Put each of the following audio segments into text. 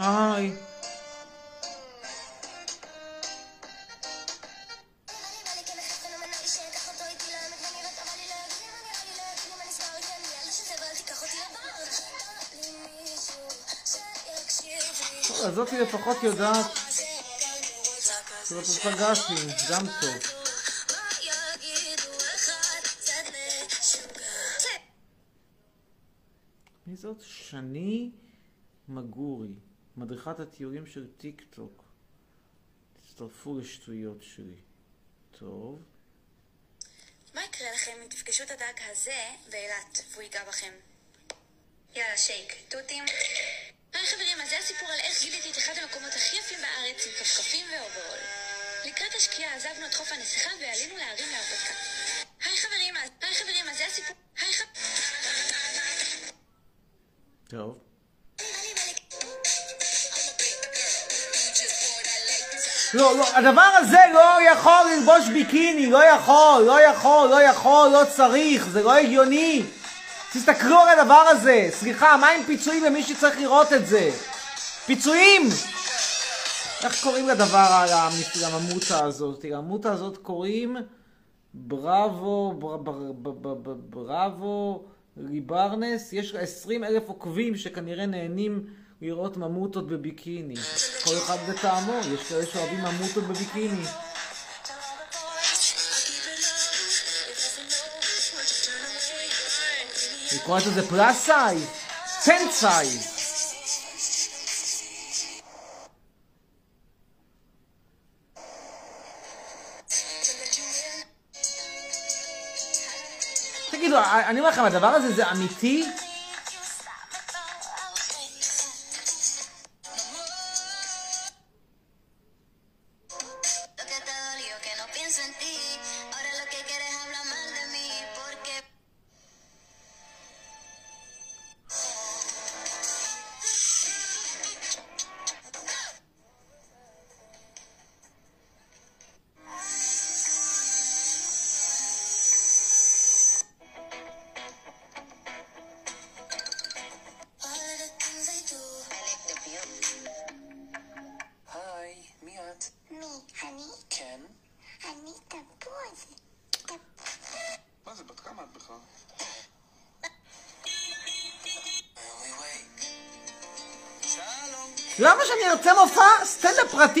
טוב, אז זאתי לפחות יודעת זאת פגשתי, גם טוב. מי זאת? שני מגורי, מדריכת הטיולים של טיק טוק. תצטרפו לשטויות שלי. טוב. מה יקרה לכם אם תפגשו את הדג הזה באילת והוא ייגע בכם? יאללה, שייק. תותים. היי חברים, אז זה הסיפור על איך גיליתי את אחד המקומות הכי יפים בארץ עם כפכפים ואוברול. לקראת השקיעה עזבנו את חוף הנסיכה ועלינו להרים להרפתקה. היי חברים, אז היי חברים, אז זה הסיפור... היי ח... טוב. לא, לא, הדבר הזה לא יכול ללבוש ביקיני, לא יכול, לא יכול, לא יכול, לא צריך, זה לא הגיוני. תסתכלו על הדבר הזה. סליחה, מה עם פיצויים למי שצריך לראות את זה? פיצויים! איך קוראים לדבר, לממותה הזאת? לממותה הזאת קוראים בראבו, בר, בר, בר, בר, בר, בראבו, ליברנס. יש לה 20 אלף עוקבים שכנראה נהנים לראות ממוטות בביקיני. כל אחד לטעמו, יש כאלה שאוהבים ממוטות בביקיני. היא קוראת לזה plus size, tent size. תגידו, אני אומר לכם, הדבר הזה זה אמיתי?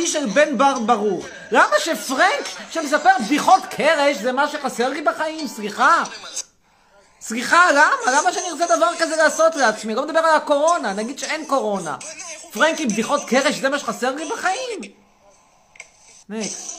סטנדאפ פרטי של בן בר ברוך? למה שפרנק שמספר בדיחות קרש זה מה שחסר לי בחיים? סליחה. סליחה, למה? למה שאני ארצה דבר כזה לעשות לעצמי? לא מדבר על הקורונה, נגיד שאין קורונה. פרנק עם בדיחות קרש זה מה שחסר לי בחיים? נקסט.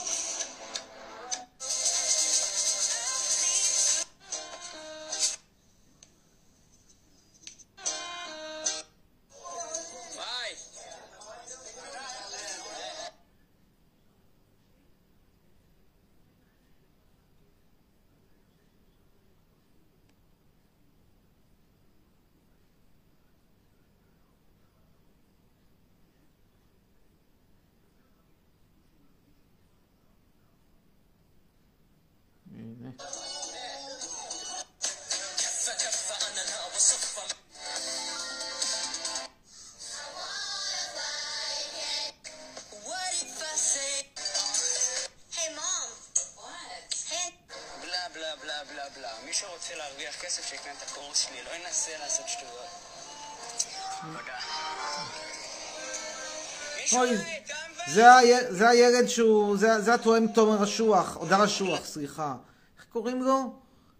אוי, את דם זה, הי... זה הילד שהוא, זה, זה התואם תומר אשוח, או דר אשוח, סליחה. איך קוראים לו?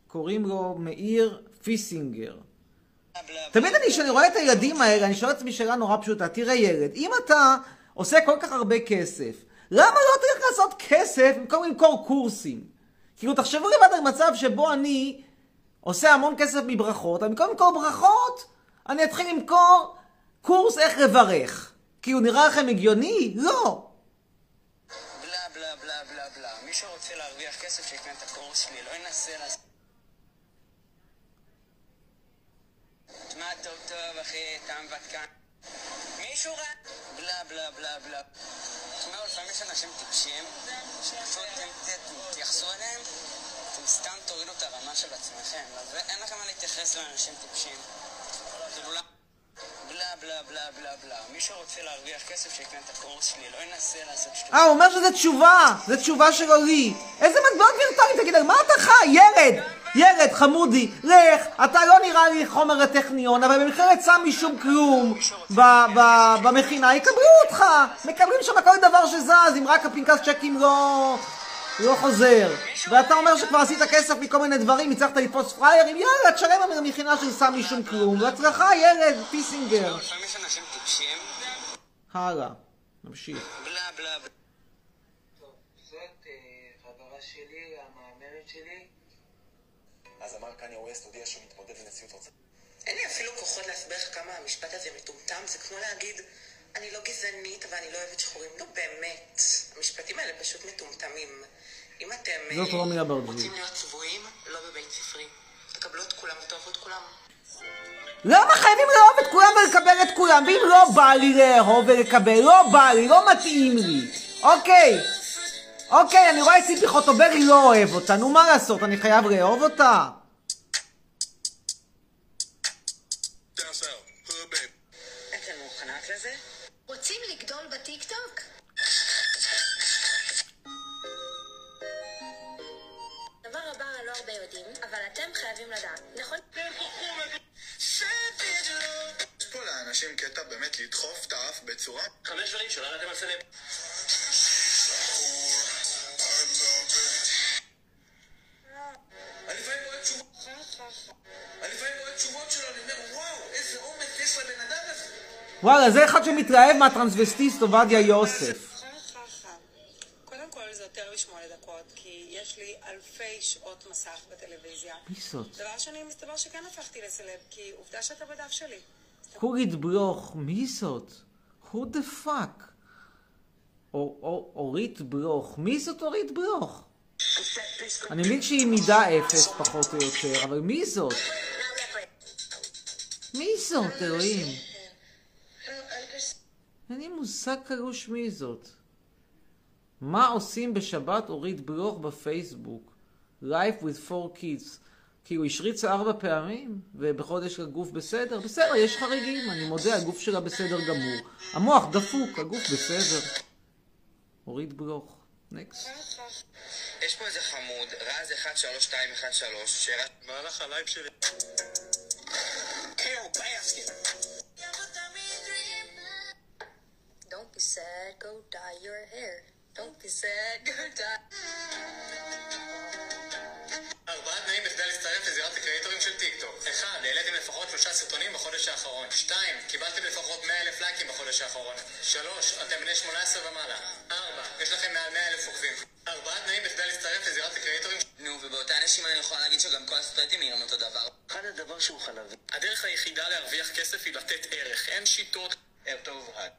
קוראים לו מאיר פיסינגר. תמיד אני, כשאני רואה את הילדים האלה, אני שואל את עצמי שאלה נורא פשוטה. תראה ילד, אם אתה עושה כל כך הרבה כסף, למה לא תלך לעשות כסף במקום למכור קורסים? כאילו, תחשבו לבד על מצב שבו אני עושה המון כסף מברכות, אבל במקום למכור ברכות, אני אתחיל למכור קורס איך לברך. כאילו, נראה לכם הגיוני? לא. בלה בלה בלה בלה בלה. מי שרוצה להרוויח כסף שיקנה את הקורס שלי, לא ינסה לעשות... מה טוב טוב אחי, טעם כאן. מישהו רע? בלה בלה בלה בלה. תשמעו, לפעמים יש אנשים טיפשים, ת- תתייחסו אליהם, אתם סתם תורידו את הרמה של עצמכם. אז אין לכם מה להתייחס לאנשים טיפשים. כאילו, לא- בלה בלה בלה בלה בלה. מי שרוצה להרוויח כסף שיקנה את הקורס שלי, לא ינסה לעשות שטויות. אה, הוא אומר שזה תשובה, זה תשובה שלו לי. איזה מטבעות וירטואליים, תגיד, על מה אתה חי? ילד, ילד, חמודי, לך, אתה לא נראה לי חומר לטכניון, אבל במכללת סמי שום כלום במכינה, יקבלו אותך. מקבלים שם כל דבר שזז, אם רק הפנקס צ'קים לא... לא חוזר. ואתה אומר שכבר עשית כסף מכל מיני דברים, הצלחת לתפוס פריירים, יאללה, תשלם במכינה של סמי שום כלום. בהצלחה, ילד, פיסינגר. טיפשים, הלאה, נמשיך. אז אמר קניה ווסט הודיע שהוא מתמודד לנשיאות ארצות אין לי אפילו כוחות להסביר לך כמה המשפט הזה מטומטם, זה כמו להגיד, אני לא גזענית, אבל אני לא אוהבת שחורים. נו באמת, המשפטים האלה פשוט מטומטמים. אם אתם זאת רומי אברג'י. רוצים להיות צבועים, לא בבית ספרי. תקבלו את כולם ותאהבו את כולם. למה חייבים לאהוב את כולם ולקבל את כולם? ואם לא בא לי לאהוב ולקבל, לא בא לי, לא מתאים לי. אוקיי. אוקיי, אני רואה את ציפי חוטובלי לא אוהב אותה, נו מה לעשות, אני חייב לאהוב אותה? אתם חייבים לדעת, נכון? יש פה לאנשים קטע באמת לדחוף את האף בצורה... חמש דברים שלא ידעתם על סלב. וואלה, זה אחד שמתלהב מהטרנסווסטיסט עובדיה יוסף. קודם כל זה יותר משמונה דקות, כי יש לי אלפי שעות מסך בטלוויזיה. זאת? דבר שני, מסתבר שכן הפכתי לסלב, כי עובדה שאתה בדף שלי. אורית בלוך, מי זאת? who the fuck? אור- אור- אורית בלוך, מי זאת אורית בלוך? אני מבין שהיא מידה אפס פחות או יותר, אבל מי זאת? מי זאת, אלוהים? אין לי מושג קלוש מי זאת. מה עושים בשבת אורית בלוך בפייסבוק? Life with four kids. כאילו, השריצה ארבע פעמים, ובחודש הגוף בסדר? בסדר, יש חריגים, אני מודה, הגוף שלה בסדר גמור. המוח דפוק, הגוף בסדר. אורית בלוך. Next. יש פה איזה חמוד, רז 13213, שהראה... במהלך הלייב שלי... Don't be sad, go dye your hair. Don't be sad, go dye. אחד, העליתם לפחות שלושה סרטונים בחודש האחרון. שתיים, קיבלתם לפחות 100 אלף לייקים בחודש האחרון. שלוש, אתם בני 18 ומעלה. ארבע, יש לכם מעל 100 אלף עוקבים. ארבעה תנאים בכדי להצטרף לזירת הקריאטורים נו, ובאותה נשימה אני יכול להגיד שגם כל הסטרייטים נראים אותו דבר. אחד הדבר שהוא חלבי. הדרך היחידה להרוויח כסף היא לתת ערך. אין שיטות... ערב טוב וברד.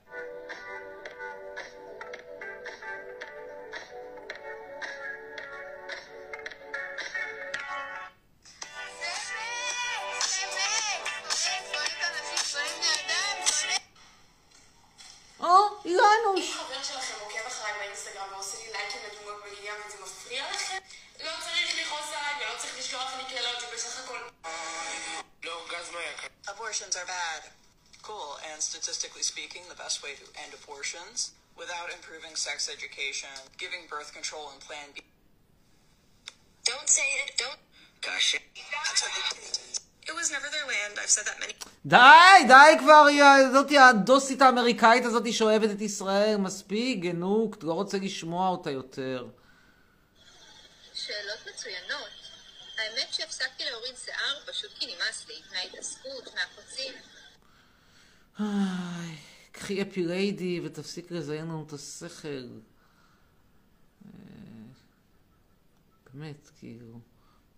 Abortions are bad. Cool. And statistically speaking, the best way to end abortions without improving sex education, giving birth control and Plan B. Don't say it, don't. כאשר... It was never their land, I've said that many די, די כבר, זאתי הדוסית האמריקאית הזאתי שאוהבת את ישראל, מספיק, גנוק, לא רוצה לשמוע אותה יותר. שאלות מצוינות. האמת שהפסקתי להוריד שיער פשוט כי נמאס לי, מההתעסקות, מהקוצים. איי, קחי אפיליידי ותפסיק לזיין לנו את השכל. אה, באמת, כאילו,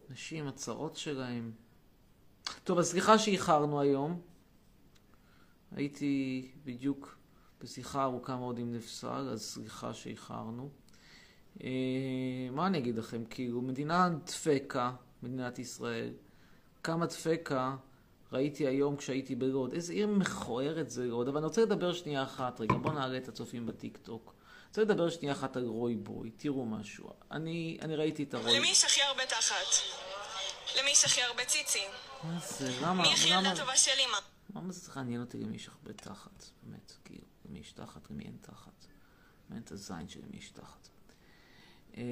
נשים, הצרות שלהם. טוב, אז סליחה שאיחרנו היום. הייתי בדיוק בשיחה ארוכה מאוד עם נפסל, אז סליחה שאיחרנו. אה, מה אני אגיד לכם? כאילו, מדינה דפקה, מדינת ישראל. כמה דפקה ראיתי היום כשהייתי בלוד. איזה עיר מכוערת זה לוד. אבל אני רוצה לדבר שנייה אחת, רגע, בואו נעלה את הצופים בטיקטוק. אני רוצה לדבר שנייה אחת על רוי בוי. תראו משהו. אני, אני ראיתי את הרוי... למי יש הכי הרבה תחת? למי יש הכי הרבה ציצים? מה זה? למה? מי הכי למה? ילדה טובה של אמא? מה זה צריך לעניין אותי למי יש הרבה תחת? באמת, כאילו, למי יש תחת, למי אין תחת. מעניין את הזין של למי יש תחת. אה,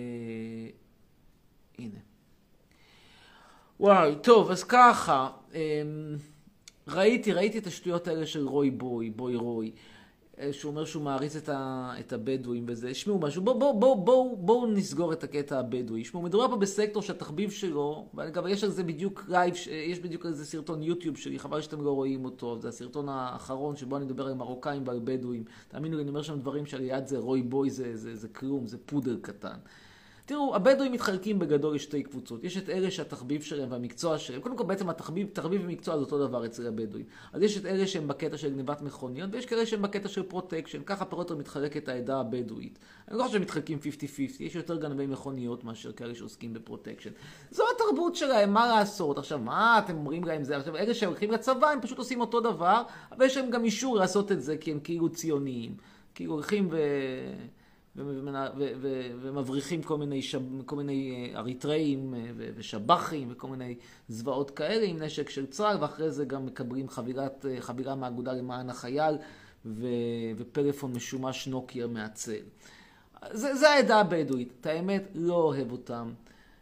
הנה. וואי, טוב, אז ככה, אמ, ראיתי, ראיתי את השטויות האלה של רוי בוי, בוי רוי, אה, שהוא אומר שהוא מעריץ את, ה, את הבדואים וזה. שמעו משהו, בואו בוא, בוא, בוא, בוא נסגור את הקטע הבדואי. שמעו, מדובר פה בסקטור שהתחביב שלו, ואגב, יש על זה בדיוק לייב, יש בדיוק על זה סרטון יוטיוב שלי, חבל שאתם לא רואים אותו, זה הסרטון האחרון שבו אני מדבר על מרוקאים ועל בדואים. תאמינו לי, אני אומר שם דברים שליד זה רוי בוי, זה, זה, זה, זה כלום, זה פודל קטן. תראו, הבדואים מתחלקים בגדול לשתי קבוצות. יש את אלה שהתחביב שלהם והמקצוע שלהם, קודם כל בעצם התחביב, תחביב ומקצוע זה אותו דבר אצל הבדואים. אז יש את אלה שהם בקטע של גניבת מכוניות, ויש כאלה שהם בקטע של פרוטקשן. ככה פחות או מתחלקת העדה הבדואית. אני לא חושב שהם מתחלקים 50-50, יש יותר גנבי מכוניות מאשר כאלה שעוסקים בפרוטקשן. זו התרבות שלהם, מה לעשות? עכשיו, מה אתם אומרים להם זה? עכשיו, אלה שהולכים לצבא, הם פשוט עושים אותו דבר, אבל יש להם גם אישור לעשות את זה כי הם כאילו ציוניים. כאילו הולכים ו... ומבריחים כל מיני, כל מיני אה, אריתראים אה, ושב"חים וכל מיני זוועות כאלה עם נשק של צה"ל, ואחרי זה גם מקבלים חבירת, אה, חבירה מהאגודה למען החייל ו, ופלאפון משומש נוקיה מהצל. זה, זה העדה הבדואית. את האמת, לא אוהב אותם.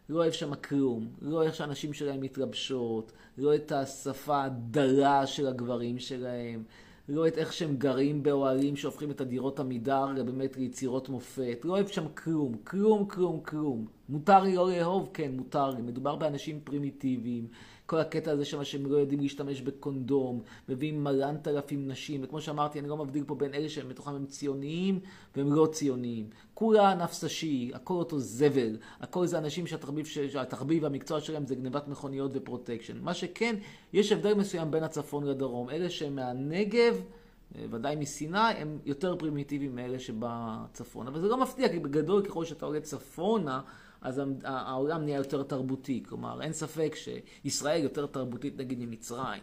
לא אוהב שם כלום. לא אוהב שהנשים שלהם מתלבשות. לא את השפה הדלה של הגברים שלהם. לא את איך שהם גרים באוהלים שהופכים את הדירות עמידר באמת ליצירות מופת. לא אוהב שם כלום, כלום, כלום, כלום. מותר לי לא לאהוב? כן, מותר לי. מדובר באנשים פרימיטיביים. כל הקטע הזה שם שהם לא יודעים להשתמש בקונדום, מביאים מלנת אלפים נשים, וכמו שאמרתי, אני לא מבדיל פה בין אלה שהם בתוכם הם ציוניים והם לא ציוניים. כולה נפסשי, הכל אותו זבל, הכל זה אנשים שהתחביב, שהתחביב והמקצוע שלהם זה גנבת מכוניות ופרוטקשן. מה שכן, יש הבדל מסוים בין הצפון לדרום. אלה שהם מהנגב, ודאי מסיני, הם יותר פרימיטיביים מאלה שבצפון. אבל זה לא מפתיע, כי בגדול ככל שאתה עולה צפונה, אז העולם נהיה יותר תרבותי. כלומר, אין ספק שישראל יותר תרבותית נגיד ממצרים,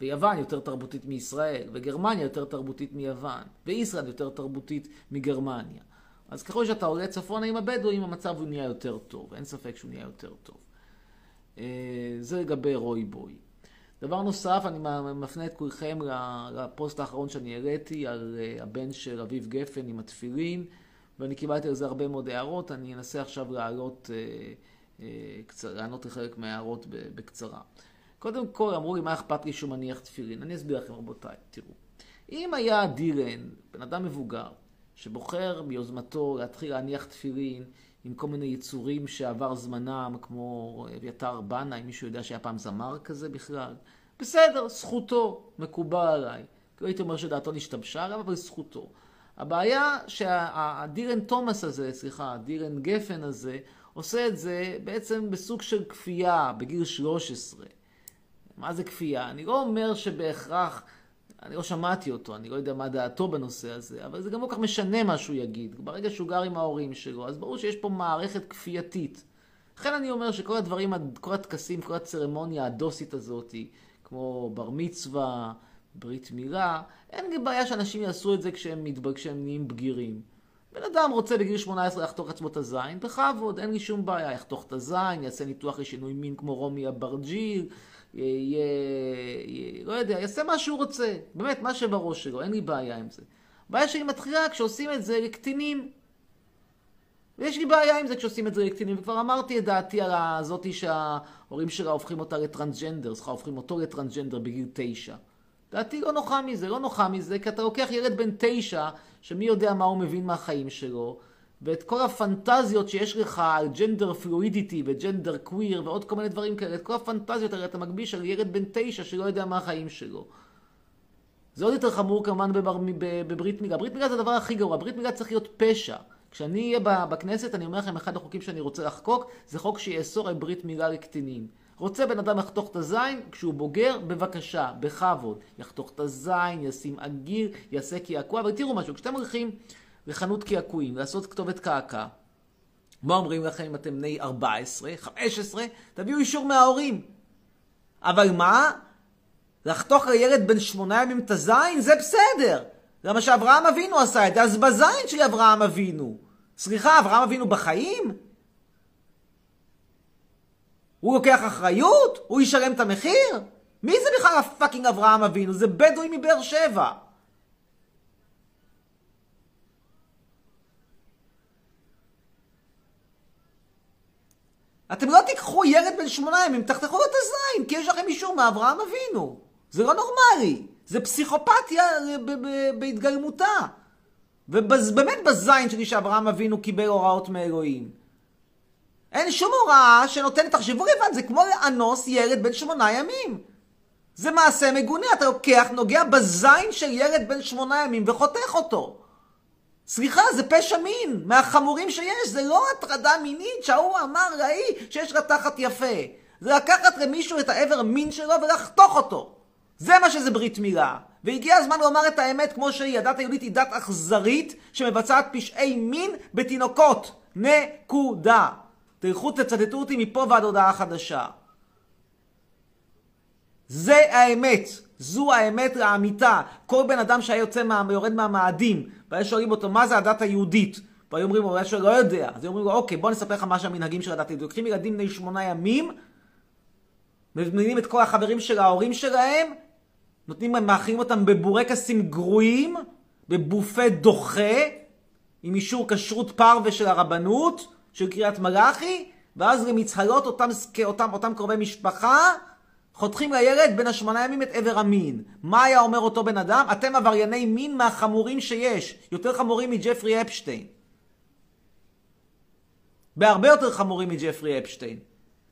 ויוון יותר תרבותית מישראל, וגרמניה יותר תרבותית מיוון, וישראל יותר תרבותית מגרמניה. אז ככל שאתה עולה צפונה עם הבדואים, המצב הוא נהיה יותר טוב, אין ספק שהוא נהיה יותר טוב. אה, זה לגבי רוי בוי. דבר נוסף, אני מפנה את כולכם לפוסט האחרון שאני העליתי על אה, הבן של אביב גפן עם התפילין. ואני קיבלתי על זה הרבה מאוד הערות, אני אנסה עכשיו לעלות, אה, אה, לענות לחלק מההערות בקצרה. קודם כל, אמרו לי, מה אכפת לי שהוא מניח תפילין? אני אסביר לכם, רבותיי, תראו. אם היה דילן, בן אדם מבוגר, שבוחר מיוזמתו להתחיל להניח תפילין עם כל מיני יצורים שעבר זמנם, כמו אביתר בנה, אם מישהו יודע שהיה פעם זמר כזה בכלל, בסדר, זכותו, מקובל עליי. לא הייתי אומר שדעתו נשתבשה עליו, אבל זכותו. הבעיה שהדירן תומאס הזה, סליחה, הדירן גפן הזה, עושה את זה בעצם בסוג של כפייה, בגיל 13. מה זה כפייה? אני לא אומר שבהכרח, אני לא שמעתי אותו, אני לא יודע מה דעתו בנושא הזה, אבל זה גם לא כך משנה מה שהוא יגיד. ברגע שהוא גר עם ההורים שלו, אז ברור שיש פה מערכת כפייתית. לכן אני אומר שכל הדברים, כל הטקסים, כל הצרמוניה הדוסית הזאת, כמו בר מצווה, ברית מילה, אין בעיה שאנשים יעשו את זה כשהם, מתבג... כשהם נהיים בגירים. בן אדם רוצה בגיל 18 לחתוך עצמו את הזין, בכבוד, אין לי שום בעיה, יחתוך את הזין, יעשה ניתוח לשינוי מין כמו רומי אברג'יל, יהיה, יהיה, לא יודע, יעשה מה שהוא רוצה, באמת, מה שבראש שלו, אין לי בעיה עם זה. הבעיה שלי מתחילה כשעושים את זה לקטינים. ויש לי בעיה עם זה כשעושים את זה לקטינים, וכבר אמרתי את דעתי על הזאתי שההורים שלה הופכים אותה לטרנסג'נדר, סליחה, הופכים אותו לטרנסג'נדר בגיל תשע. דעתי לא נוחה מזה, לא נוחה מזה, כי אתה לוקח ילד בן תשע, שמי יודע מה הוא מבין מהחיים שלו, ואת כל הפנטזיות שיש לך על ג'נדר פלואידיטי וג'נדר קוויר ועוד כל מיני דברים כאלה, את כל הפנטזיות האלה אתה מגביש על ילד בן תשע שלא יודע מה החיים שלו. זה עוד יותר חמור כמובן בבר, בברית מילה. ברית מילה זה הדבר הכי גרוע, ברית מילה צריך להיות פשע. כשאני אהיה בכנסת, אני אומר לכם, אחד החוקים שאני רוצה לחקוק, זה חוק שיאסור על ברית מילה לקטינים. רוצה בן אדם לחתוך את הזין, כשהוא בוגר, בבקשה, בכבוד. יחתוך את הזין, ישים אגיר, יעשה קעקוע, אבל תראו משהו, כשאתם הולכים לחנות קעקועים, לעשות כתובת קעקע, מה אומרים לכם אם אתם בני 14, 15? תביאו אישור מההורים. אבל מה? לחתוך לילד בן שמונה ימים את הזין? זה בסדר. זה מה שאברהם אבינו עשה את זה, אז בזין של אברהם אבינו. סליחה, אברהם אבינו בחיים? הוא לוקח אחריות? הוא ישלם את המחיר? מי זה בכלל הפאקינג אברהם אבינו? זה בדואי מבאר שבע. אתם לא תיקחו ילד בן שמונה ימים, תחתכו לו את הזין, כי יש לכם אישור מאברהם אבינו. זה לא נורמלי. זה פסיכופתיה ב- בהתגלמותה. ובאמת בזין שלי שאברהם אבינו קיבל הוראות מאלוהים. אין שום הוראה שנותנת, תחשבו לבד, זה כמו לאנוס ילד בן שמונה ימים. זה מעשה מגונה, אתה לוקח, נוגע בזין של ילד בן שמונה ימים וחותך אותו. סליחה, זה פשע מין, מהחמורים שיש, זה לא הטרדה מינית שההוא אמר, ראי, שיש לה תחת יפה. זה לקחת למישהו את האיבר מין שלו ולחתוך אותו. זה מה שזה ברית מילה. והגיע הזמן לומר את האמת כמו שהיא. הדת היהודית היא דת אכזרית שמבצעת פשעי מין בתינוקות. נקודה. תלכו תצטטו אותי מפה ועד הודעה חדשה. זה האמת. זו האמת לאמיתה. כל בן אדם שהיה יוצא, מה, יורד מהמאדים, והיו שואלים אותו, מה זה הדת היהודית? והיו אומרים לו, הוא לא יודע. אז היו אומרים לו, אוקיי, בוא נספר לך מה שהמנהגים של הדת היהודית. לוקחים ילדים בני שמונה ימים, מזמינים את כל החברים של ההורים שלהם, נותנים להם, מאכילים אותם בבורקסים גרועים, בבופה דוחה, עם אישור כשרות פרווה של הרבנות, של קריית מלאכי, ואז למצהלות אותם, אותם, אותם קרובי משפחה, חותכים לילד בין השמונה ימים את עבר המין. מה היה אומר אותו בן אדם? אתם עברייני מין מהחמורים שיש. יותר חמורים מג'פרי אפשטיין. בהרבה יותר חמורים מג'פרי אפשטיין.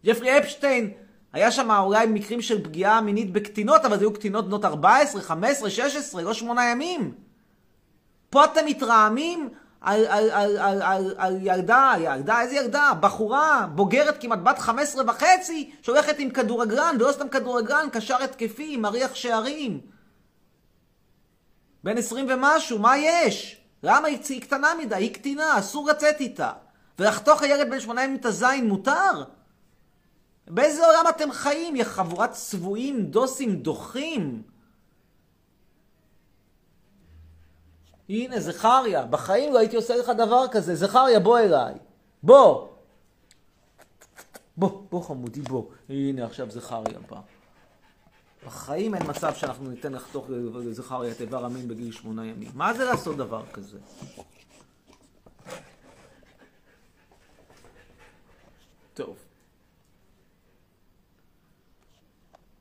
ג'פרי אפשטיין, היה שם אולי מקרים של פגיעה מינית בקטינות, אבל זה היו קטינות בנות 14, 15, 16, לא שמונה ימים. פה אתם מתרעמים על, על, על, על, על, על ילדה, ילדה, איזה ילדה? בחורה, בוגרת כמעט בת 15 וחצי, שהולכת עם כדורגלן, ולא סתם כדורגלן, קשר התקפי, מריח שערים. בן 20 ומשהו, מה יש? למה היא, קטנה מדי? היא קטינה, אסור לצאת איתה. ולחתוך הילד בן שמונה ימים את הזין מותר? באיזה עולם אתם חיים, יא חבורת צבועים, דוסים, דוחים? הנה, זכריה, בחיים לא הייתי עושה לך דבר כזה. זכריה, בוא אליי. בוא. בוא, בוא חמודי, בוא. הנה, עכשיו זכריה בא. בחיים אין מצב שאנחנו ניתן לחתוך לזכריה את איבר המין בגיל שמונה ימים. מה זה לעשות דבר כזה? טוב.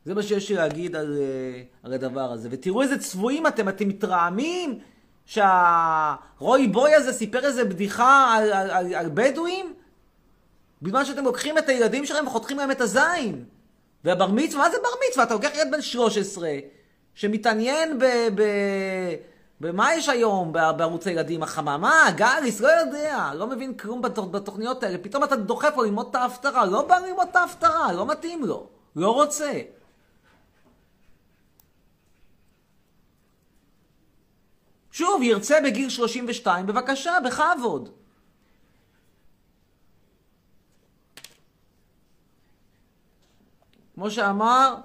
זה מה שיש לי להגיד על, אה, על הדבר הזה. ותראו איזה צבועים אתם, אתם מתרעמים שהרוי בוי הזה סיפר איזה בדיחה על, על, על, על בדואים? בזמן שאתם לוקחים את הילדים שלכם וחותכים להם את הזין. והבר מצווה, מה זה בר מצווה? אתה לוקח ילד בן 13 שמתעניין ב... ב... במה יש היום בערוץ הילדים? החממה? גאליס? לא יודע. לא מבין כלום בתוכניות האלה. פתאום אתה דוחף לו ללמוד את ההפטרה. לא בא ללמוד את ההפטרה, לא מתאים לו. לא רוצה. שוב, ירצה בגיל 32, בבקשה, בכבוד. כמו שאמר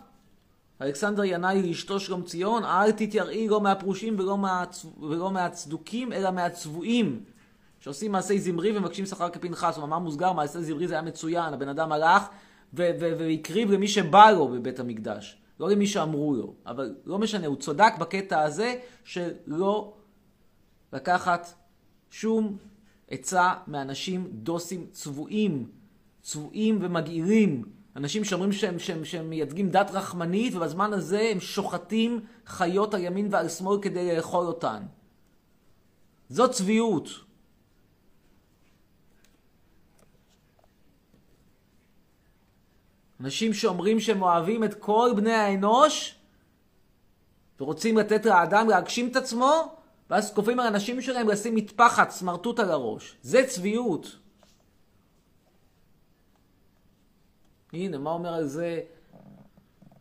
אלכסנדר ינאי לאשתו שלום ציון, אל תתייראי לא מהפרושים ולא, מהצ... ולא מהצדוקים, אלא מהצבועים, שעושים מעשי זמרי ומבקשים שכר כפנחס. הוא אמר מוסגר, מעשה זמרי זה היה מצוין, הבן אדם הלך והקריב למי שבא לו בבית המקדש, לא למי שאמרו לו. אבל לא משנה, הוא צדק בקטע הזה שלא לקחת שום עצה מאנשים דוסים צבועים, צבועים ומגעילים. אנשים שאומרים שהם, שהם, שהם מייצגים דת רחמנית, ובזמן הזה הם שוחטים חיות על ימין ועל שמאל כדי לאכול אותן. זו צביעות. אנשים שאומרים שהם אוהבים את כל בני האנוש, ורוצים לתת לאדם להגשים את עצמו, ואז כופים על הנשים שלהם לשים מטפחת, סמרטוט על הראש. זה צביעות. הנה, מה אומר על זה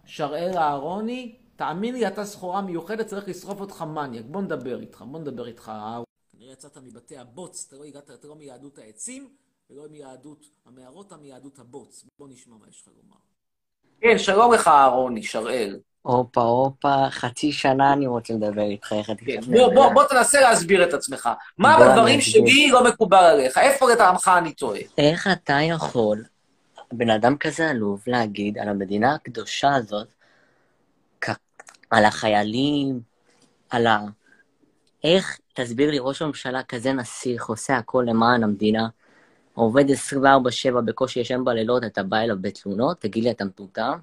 שראל אהרוני? תאמין לי, אתה סחורה מיוחדת, צריך לשרוף אותך מניאק. בוא נדבר איתך, בוא נדבר איתך. כנראה יצאת מבתי הבוץ, אתה לא הגעת, אתה לא מיהדות העצים, ולא מיהדות המערות, אתה מיהדות הבוץ. בוא נשמע מה יש לך לומר. כן, שלום לך אהרוני, שראל. הופה, הופה, חצי שנה אני רוצה לדבר איתך, איך אתה... כן, בוא, בוא, בוא תנסה להסביר את עצמך. מה בדברים שלי לא מקובל עליך? איפה לטעמך אני טועה? איך אתה יכול, בן אדם כזה עלוב, להגיד על המדינה הקדושה הזאת, על החיילים, על ה... איך, תסביר לי, ראש הממשלה כזה נסיך, עושה הכל למען המדינה, עובד 24/7, בקושי ישן בלילות, אתה בא אליו בתלונות, תגיד לי, אתה מטומטם?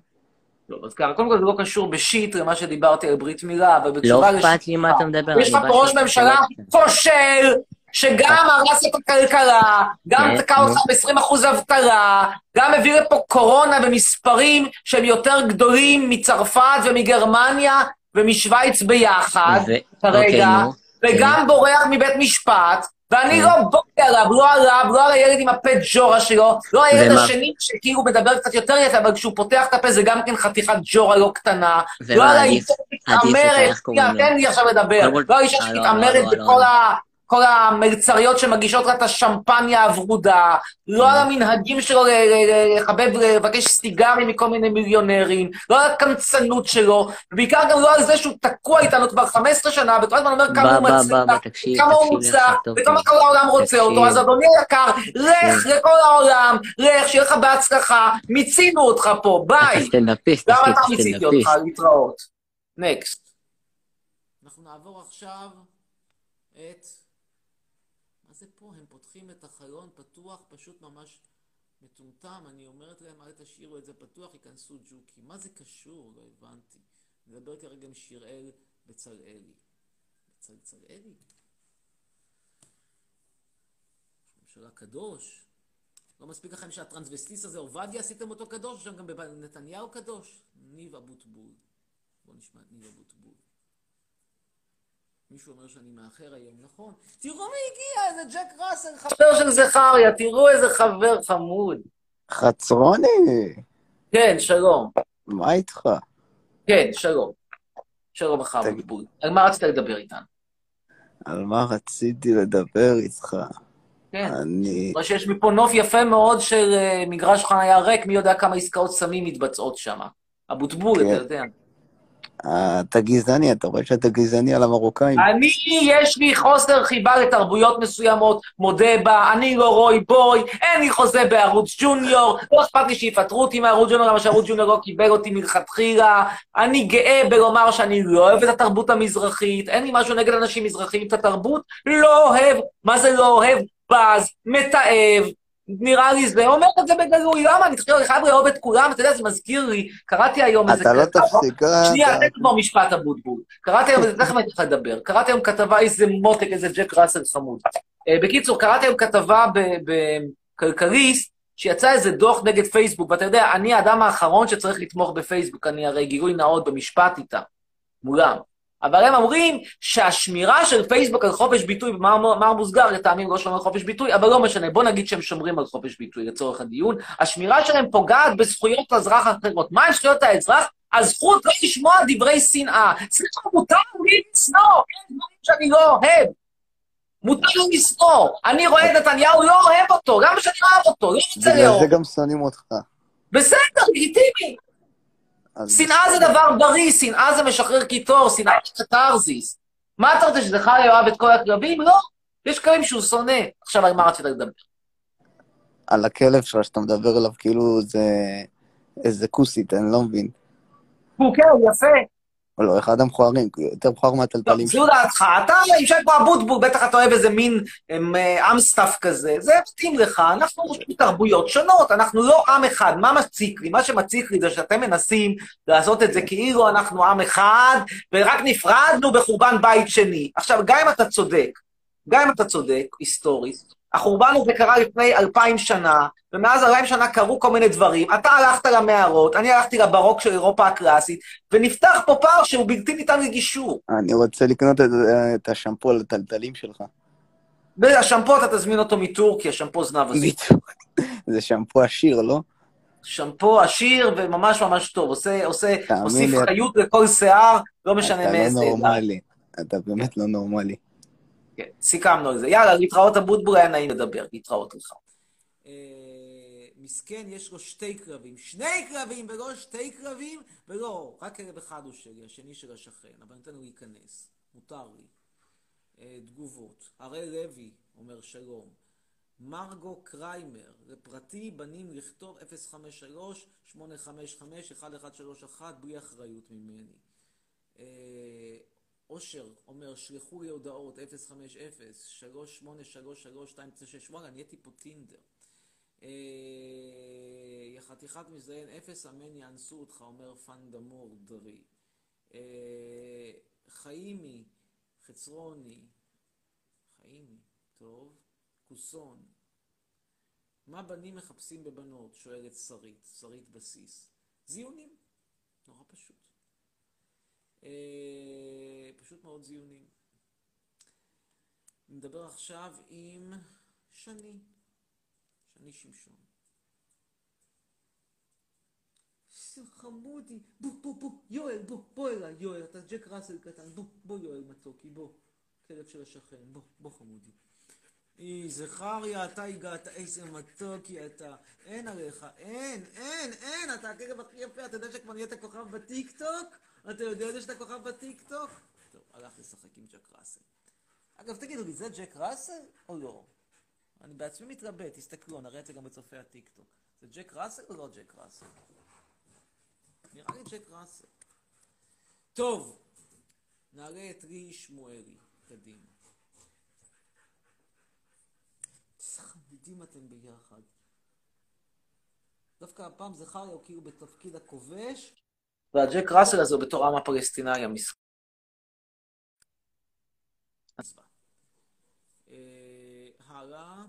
לא, אז ככה, קודם כל זה לא קשור בשיט למה שדיברתי על ברית מילה, אבל לא בתשובה אכפת לי מה אתה מדבר. יש לך פה ראש שאתה ממשלה כושל, שגם הרס את הכלכלה, גם כן, תקע אותך נו. ב-20% אבטלה, גם הביא לפה קורונה במספרים שהם יותר גדולים מצרפת ומגרמניה ומשוויץ ביחד, כרגע, אוקיי. וגם בורח מבית משפט, ואני כן. לא בואי עליו, לא עליו, לא על הילד עם הפה ג'ורה שלו, לא הילד ומה- השני שכאילו מדבר קצת יותר יפה, אבל כשהוא פותח את הפה זה גם כן חתיכת ג'ורה לא קטנה, לא על האישה שמתעמרת, לו? תן לי עכשיו לדבר, קודם כל- לא האישה אה, לא, שמתעמרת לא, לא, בכל לא. ה... כל המלצריות שמגישות לה את השמפניה הוורודה, לא כן. על המנהגים שלו ל- ל- לחבב, לבקש סיגרים מכל מיני מיליונרים, לא על הקמצנות שלו, ובעיקר גם לא על זה שהוא תקוע איתנו כבר 15 שנה, וכל הזמן אומר כמה הוא מצליח, כמה הוא מוצלח, טוב, וכמה. כל העולם רוצה. אותו, אז אדוני היקר, לך לכל העולם, לך, שיהיה לך בהצלחה, מיצינו אותך פה, ביי. גם אתה מיציתי. אותך, להתראות. נקסט. אנחנו נעבור עכשיו את... מה זה פה? הם פותחים את החלון פתוח, פשוט ממש מטומטם. אני אומרת להם, אל תשאירו את זה פתוח, ייכנסו ג'וקים. מה זה קשור? לא הבנתי. נדבר כרגע עם שיראל בצלאלי. בצלאלי? ממשלה קדוש. לא מספיק לכם שהטרנסבסטיסט הזה, עובדיה, עשיתם אותו קדוש, שם גם נתניהו קדוש. ניב אבוטבול. בואו נשמע את ניב אבוטבול. מישהו אומר שאני מאחר היום, נכון? תראו מי הגיע, איזה ג'ק ראסל, חבר של זכריה, תראו איזה חבר חמוד. חצרוני, כן, שלום. מה איתך? כן, שלום. שלום לך. אבוטבול. על מה רצית לדבר איתנו? על מה רציתי לדבר איתך? כן. אני... רואה שיש מפה נוף יפה מאוד של אה, מגרש חניה ריק, מי יודע כמה עסקאות סמים מתבצעות שם. אבוטבול, כן. אתה יודע. אתה גזעני, אתה רואה שאתה גזעני על המרוקאים? אני, יש לי חוסר חיבה לתרבויות מסוימות, מודה בה, אני לא רוי בוי, אין לי חוזה בערוץ ג'וניור, לא אכפת לי שיפטרו אותי מערוץ ג'וניור, למה שערוץ ג'וניור לא קיבל אותי מלכתחילה, אני גאה בלומר שאני לא אוהב את התרבות המזרחית, אין לי משהו נגד אנשים מזרחיים, את התרבות לא אוהב, מה זה לא אוהב? בז, מתעב, נראה לי זה, אומר את זה בגלוי, למה? אני חושב, אני חייב לאהוב את כולם, אתה יודע, זה מזכיר לי, קראתי היום איזה... אתה לא תפסיק, אה, שנייה, תן כבר משפט אבוטבול. קראתי היום, תכף אני אתן לדבר, קראתי היום כתבה, איזה מותק, איזה ג'ק ראסל חמוד. אה, בקיצור, קראתי היום כתבה בכלכליסט, שיצא איזה דוח נגד פייסבוק, ואתה יודע, אני האדם האחרון שצריך לתמוך בפייסבוק, אני הרי גילוי נאות במשפט איתם, מולם. אבל הם אומרים שהשמירה של פייסבוק על חופש ביטוי, במאמר מוסגר, לטעמים לא שומרים על חופש ביטוי, אבל לא משנה, בוא נגיד שהם שומרים על חופש ביטוי לצורך הדיון, השמירה שלהם פוגעת בזכויות האזרח האחרות. מה עם זכויות האזרח? הזכות לא לשמוע דברי שנאה. סליחה, מותר לי לשנוא, אין דברים שאני לא אוהב. מותר לי לשנוא. אני רואה את נתניהו, לא אוהב אותו, למה שאני לא אוהב אותו? לא רוצה בגלל לאהוב. זה גם שונאים אותך. בסדר, לגיטימי. שנאה זה דבר בריא, שנאה זה משחרר קיטור, שנאה זה קתרזיס. מה אתה רוצה, שזכריה יאהב את כל הכלבים? לא. יש כלבים שהוא שונא. עכשיו, על מה רצית לדבר? על הכלב שלך שאתה מדבר עליו כאילו זה איזה כוסית, אני לא מבין. הוא כן, הוא יפה. לא, אחד המכוערים, יותר מכוער מהטלטלים זו דעתך. אתה יושב פה אבוטבול, בטח אתה אוהב איזה מין אמ, אה, כזה. זה מתאים לך. אנחנו חושבים תרבויות שונות, אנחנו לא עם אחד. מה מציק לי? מה שמציק לי זה שאתם מנסים לעשות את זה כאילו אנחנו עם אחד, ורק נפרדנו בחורבן בית שני. עכשיו, גם אם אתה צודק, גם אם אתה צודק, היסטורית, החורבן הזה קרה לפני אלפיים שנה, ומאז אלפיים שנה קרו כל מיני דברים. אתה הלכת למערות, אני הלכתי לברוק של אירופה הקלאסית, ונפתח פה פער שהוא בלתי ניתן לגישור. אני רוצה לקנות את, את השמפו על הטלטלים שלך. והשמפו אתה תזמין אותו מטורקיה, שמפו זנב הזה. זה שמפו עשיר, לא? שמפו עשיר וממש ממש טוב, עושה, עושה, מוסיף לי, חיות לכל שיער, לא משנה אתה לא מאיזה... נורמלי. אתה באמת לא נורמלי. כן, סיכמנו על זה. יאללה, להתראות אבוטבול, היה נעים לדבר, להתראות לך. אה, מסכן, יש לו שתי כלבים. שני כלבים ולא שתי כלבים, ולא, רק כלב אחד הוא שלי, השני של השכן, אבל ניתן לו להיכנס, מותר לי. אה, תגובות. הראל לוי אומר שלום. מרגו קריימר, לפרטי בנים לכתוב 053-855-1131 בלי אחריות ממני. אושר אומר, שלחו לי הודעות 050-3833-296, וואלה, נהייתי פה טינדר. אה, חתיכת מזדיין אפס, אמן יאנסו אותך, אומר פן דמור דרי. אה, חיימי, חצרוני, חיימי, טוב, כוסון. מה בנים מחפשים בבנות? שואלת שרית, שרית בסיס. זיונים, נורא פשוט. אה, פשוט מאוד זיונים. נדבר עכשיו עם שני, שני שמשון. חמודי, בוא, בוא, בוא, יואל, בוא, בוא אליי, יואל, אתה ג'ק ראסל קטן, בוא, בוא יואל מתוקי, בוא, כלב של השכן, בוא, בוא חמודי. אי, זכריה, אתה הגעת, איזה מתוקי אתה, אין עליך, אין, אין, אין, אתה הכלב הכי יפה, אתה יודע שכבר נהיית כוכב בטיקטוק? אתה יודע שאתה כוכב בטיקטוק? טוב, הלך לשחק עם ג'ק ראסל. אגב, תגידו לי, זה ג'ק ראסל או לא? אני בעצמי מתלבט, תסתכלו, נראה את זה גם בצופי הטיקטוק. זה ג'ק ראסל או לא ג'ק ראסל? נראה לי ג'ק ראסל. טוב, נעלה את לי שמואלי, קדימה. חמודים אתם ביחד. דווקא הפעם זכריה הוא כאילו בתפקיד הכובש, והג'ק ראסל הזה הוא בתור עם הפלסטיני המסכן. אה, הלאה,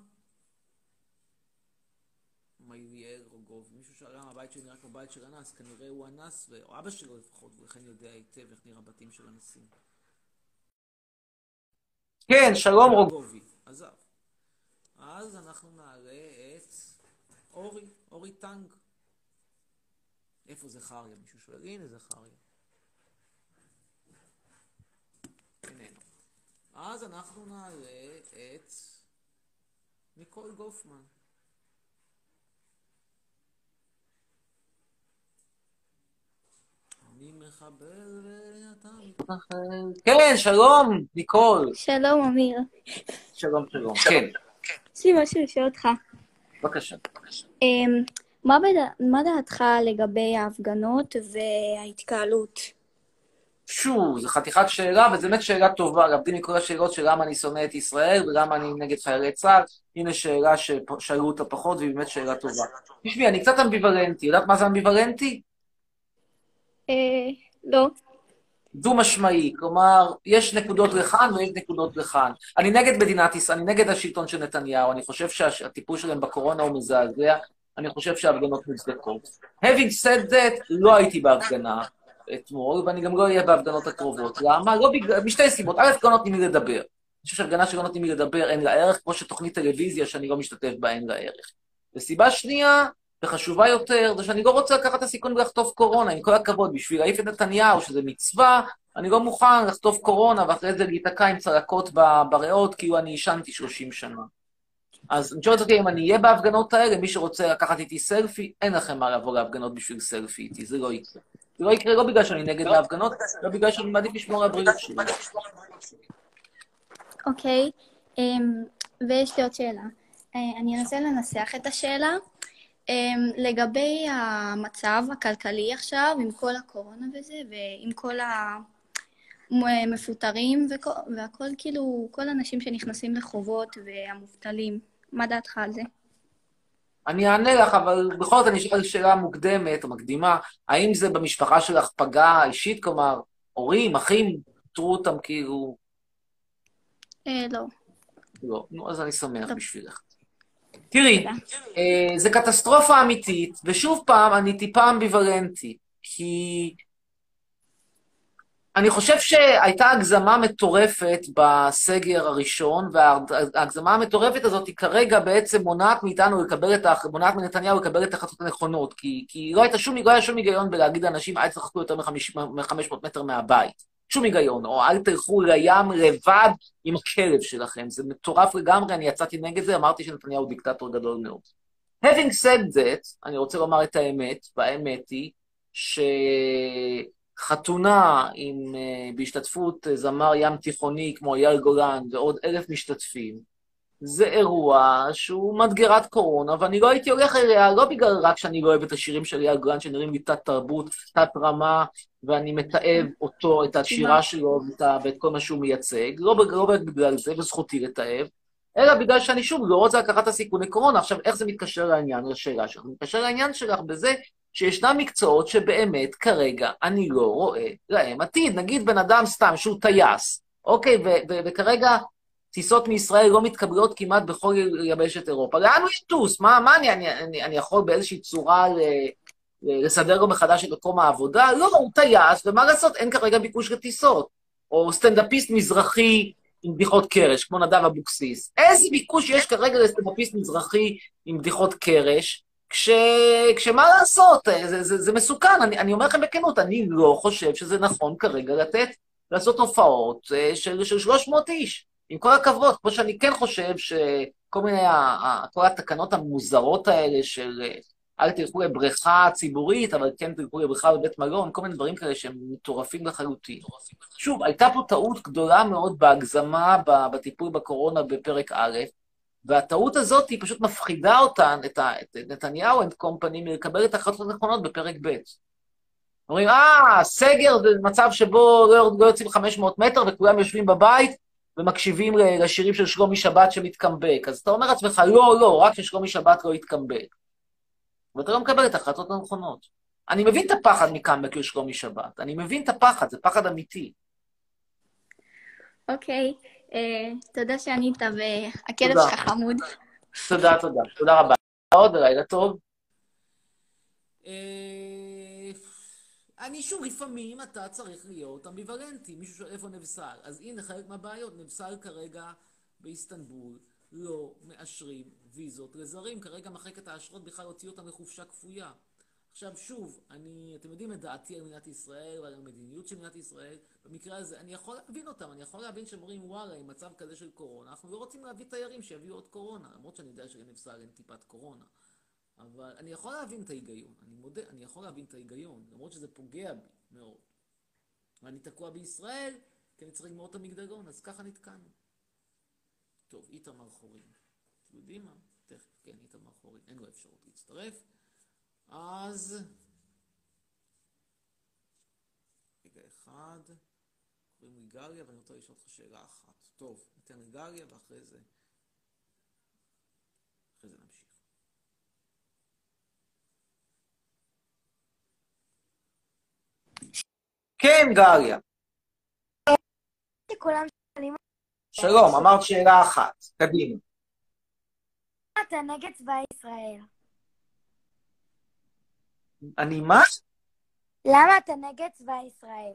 רוגוב. מישהו הבית שלי נראה כמו בית של אנס, כנראה הוא אנס, או אבא שלו לפחות, ולכן יודע היטב איך נראה בתים של אנסים. כן, שלום רוגובי. עזב. אז אנחנו נעלה את אורי, אורי טנג. איפה זכריה? מישהו שואל, הנה זכריה. איננו. אז אנחנו נעלה את ניקול גופמן. אני מחבל ואתה מתנחל. כן, שלום, ניקול. שלום, אמיר. שלום, שלום. כן, יש לי משהו לשאול אותך. בבקשה. מה בד- מה דעתך לגבי ההפגנות וההתקהלות? שו, זו חתיכת שאלה, וזו באמת שאלה טובה, להבדיל מכל השאלות של למה אני שונא את ישראל ולמה אני נגד חיילי צה"ל, הנה שאלה ששאלו אותה פחות, והיא באמת שאלה טובה. תשמעי, אני קצת אמביוולנטי, יודעת מה זה אמביוולנטי? אה, לא. דו-משמעי, כלומר, יש נקודות לכאן ויש נקודות לכאן. אני נגד מדינת ישראל, אני נגד השלטון של נתניהו, אני חושב שהטיפול שלהם בקורונה הוא מזעזע, אני חושב שההפגנות מוצדקות. Having said that, לא הייתי בהפגנה אתמול, ואני גם לא אהיה בהפגנות הקרובות. למה? לא בגלל, משתי סיבות. א', לא נותנים לי לדבר. אני חושב שהפגנה שלא נותנים לי לדבר אין לה ערך, כמו שתוכנית טלוויזיה שאני לא משתתף בה אין לה ערך. וסיבה שנייה, וחשובה יותר, זה שאני לא רוצה לקחת את הסיכון ולחטוף קורונה, עם כל הכבוד, בשביל להעיף את נתניהו, שזה מצווה, אני לא מוכן לחטוף קורונה ואחרי זה להיתקע עם צלקות בריאות, כאילו אני עישנתי 30 שנה. אז אני שואלת אותי אם אני אהיה בהפגנות האלה, מי שרוצה לקחת איתי סלפי, אין לכם מה לבוא להפגנות בשביל סלפי איתי, זה לא יקרה. זה לא יקרה לא בגלל שאני נגד ההפגנות, לא בגלל שאני מעדיף לשמור על הבריאות שלי. אוקיי, אמ, ויש לי עוד שאלה. אה, אני אנסה לנסח את השאלה. אמ, לגבי המצב הכלכלי עכשיו, עם כל הקורונה וזה, ועם כל המפוטרים והכל, כאילו, כל האנשים שנכנסים לחובות והמובטלים, מה דעתך על זה? אני אענה לך, אבל בכל זאת אני אשאל שאלה מוקדמת או מקדימה, האם זה במשפחה שלך פגע אישית, כלומר, הורים, אחים, פטרו אותם כאילו... אה, לא. לא. נו, אז אני שמח בשבילך. תראי, אה, זה קטסטרופה אמיתית, ושוב פעם, אני טיפה אמביוולנטי, כי אני חושב שהייתה הגזמה מטורפת בסגר הראשון, וההגזמה המטורפת הזאת היא כרגע בעצם מונעת מאיתנו לקבל את, ההח- מונעת מנתניהו לקבל את ההחלטות הנכונות, כי, כי לא, הייתה שום, לא היה שום היגיון בלהגיד לאנשים, אל תשחקו יותר מ-500 מטר מהבית. שום היגיון, או אל תלכו לים לבד עם הכלב שלכם. זה מטורף לגמרי, אני יצאתי נגד זה, אמרתי שנתניהו דיקטטור גדול מאוד. Having said that, אני רוצה לומר את האמת, והאמת היא שחתונה עם, uh, בהשתתפות uh, זמר ים תיכוני כמו אייל גולן ועוד אלף משתתפים, זה אירוע שהוא מדגרת קורונה, ואני לא הייתי הולך אליה, לא בגלל רק שאני לא אוהב את השירים של אייל גולן שנראים לי תת-תרבות, תת-רמה, ואני מתעב אותו, את השירה שלו ואת, ואת כל מה שהוא מייצג, לא, לא בגלל זה, וזכותי לתעב, אלא בגלל שאני שוב לא רוצה לקחת את הסיכוני קורונה. עכשיו, איך זה מתקשר לעניין, לשאלה שלך? זה מתקשר לעניין שלך בזה שישנם מקצועות שבאמת כרגע אני לא רואה להם עתיד. נגיד בן אדם סתם שהוא טייס, אוקיי, ו- ו- וכרגע טיסות מישראל לא מתקבלות כמעט בכל יבשת אירופה. לאן הוא יטוס? מה, מה אני, אני, אני, אני יכול באיזושהי צורה ל, לסדר לו מחדש את מקום העבודה? לא, הוא טייס, ומה לעשות, אין כרגע ביקוש לטיסות. או סטנדאפיסט מזרחי עם בדיחות קרש, כמו נדב אבוקסיס. איזה ביקוש יש כרגע לסטנדאפיסט מזרחי עם בדיחות קרש, כש... כשמה לעשות, זה, זה, זה מסוכן. אני, אני אומר לכם בכנות, אני לא חושב שזה נכון כרגע לתת, לעשות הופעות אה, של, של 300 איש. עם כל הכבוד, כמו שאני כן חושב שכל מיני, כל התקנות המוזרות האלה של אה, אל תלכו לבריכה ציבורית, אבל כן תלכו לבריכה בבית מלון, כל מיני דברים כאלה שהם מטורפים לחלוטין. שוב, הייתה פה טעות גדולה מאוד בהגזמה בטיפול בקורונה בפרק א', והטעות הזאת היא פשוט מפחידה אותן, את, ה, את נתניהו אנד קומפני, מלקבל את ההחלטות הנכונות בפרק ב'. אומרים, אה, סגר זה מצב שבו לא, לא יוצאים 500 מטר וכולם יושבים בבית ומקשיבים לשירים של שלומי שבת שמתקמבק. אז אתה אומר לעצמך, לא, לא, רק ששלומי שבת לא יתקמבק. ואתה לא מקבל את ההחלטות הנכונות. אני מבין את הפחד מקאמבק של שלומי שבת, אני מבין את הפחד, זה פחד אמיתי. אוקיי, אה, תודה שענית, והכלב תודה. שלך חמוד. תודה, תודה. תודה רבה. עוד לילה טוב. אה, אני שוב, לפעמים אתה צריך להיות אמביוולנטי. מישהו שואל איפה נבסל. אז הנה חלק מהבעיות. נבסל כרגע באיסטנבול לא מאשרים ויזות לזרים. כרגע מחלקת האשרות בכלל הוציא אותם לחופשה כפויה. עכשיו שוב, אני, אתם יודעים את דעתי על מדינת ישראל ועל המדיניות של מדינת ישראל. במקרה הזה, אני יכול להבין אותם, אני יכול להבין שהם אומרים, וואלה, עם מצב כזה של קורונה, אנחנו לא רוצים להביא תיירים שיביאו עוד קורונה, למרות שאני יודע שלנבסל אין טיפת קורונה. אבל אני יכול להבין את ההיגיון, אני מודה, אני יכול להבין את ההיגיון, למרות שזה פוגע בי מאוד. ואני תקוע בישראל, כי אני צריך לגמור את המגדלון, אז ככה נתקענו. טוב, איתמר חורין. אתם יודעים מה? תכף, כן, איתמר חורין, אין לו אפשרות להצטרף. אז... רגע אחד, קוראים לי גליה, ואני רוצה לשאול אותך שאלה אחת. טוב, ניתן לגליה, ואחרי זה... אחרי זה נמשיך. כן, גליה. שלום, אמרת שאלה אחת. קדימה. אתה נגד צבא ישראל? אני מה? למה אתה נגד צבא ישראל?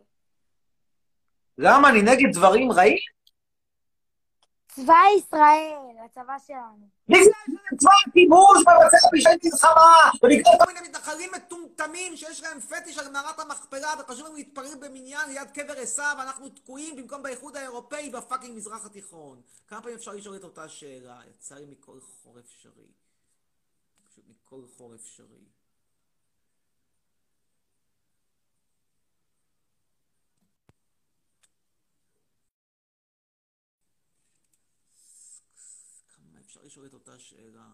למה אני נגד דברים רעים? צבא ישראל, הצבא שלנו. בגלל שזה צבא הכיבוש מבצע פשעי מלחמה, ובגלל כל מיני מתנחלים מטומטמים שיש להם פטיש על מערת המכפלה וחשוב לנו להתפלל במניין ליד קבר עשיו, ואנחנו תקועים במקום באיחוד האירופאי בפאקינג מזרח התיכון. כמה פעמים אפשר לשאול את אותה שאלה? יצא לי מכל חור אפשרי. פשוט מכל חור אפשרי. אפשר לשאול את אותה שאלה?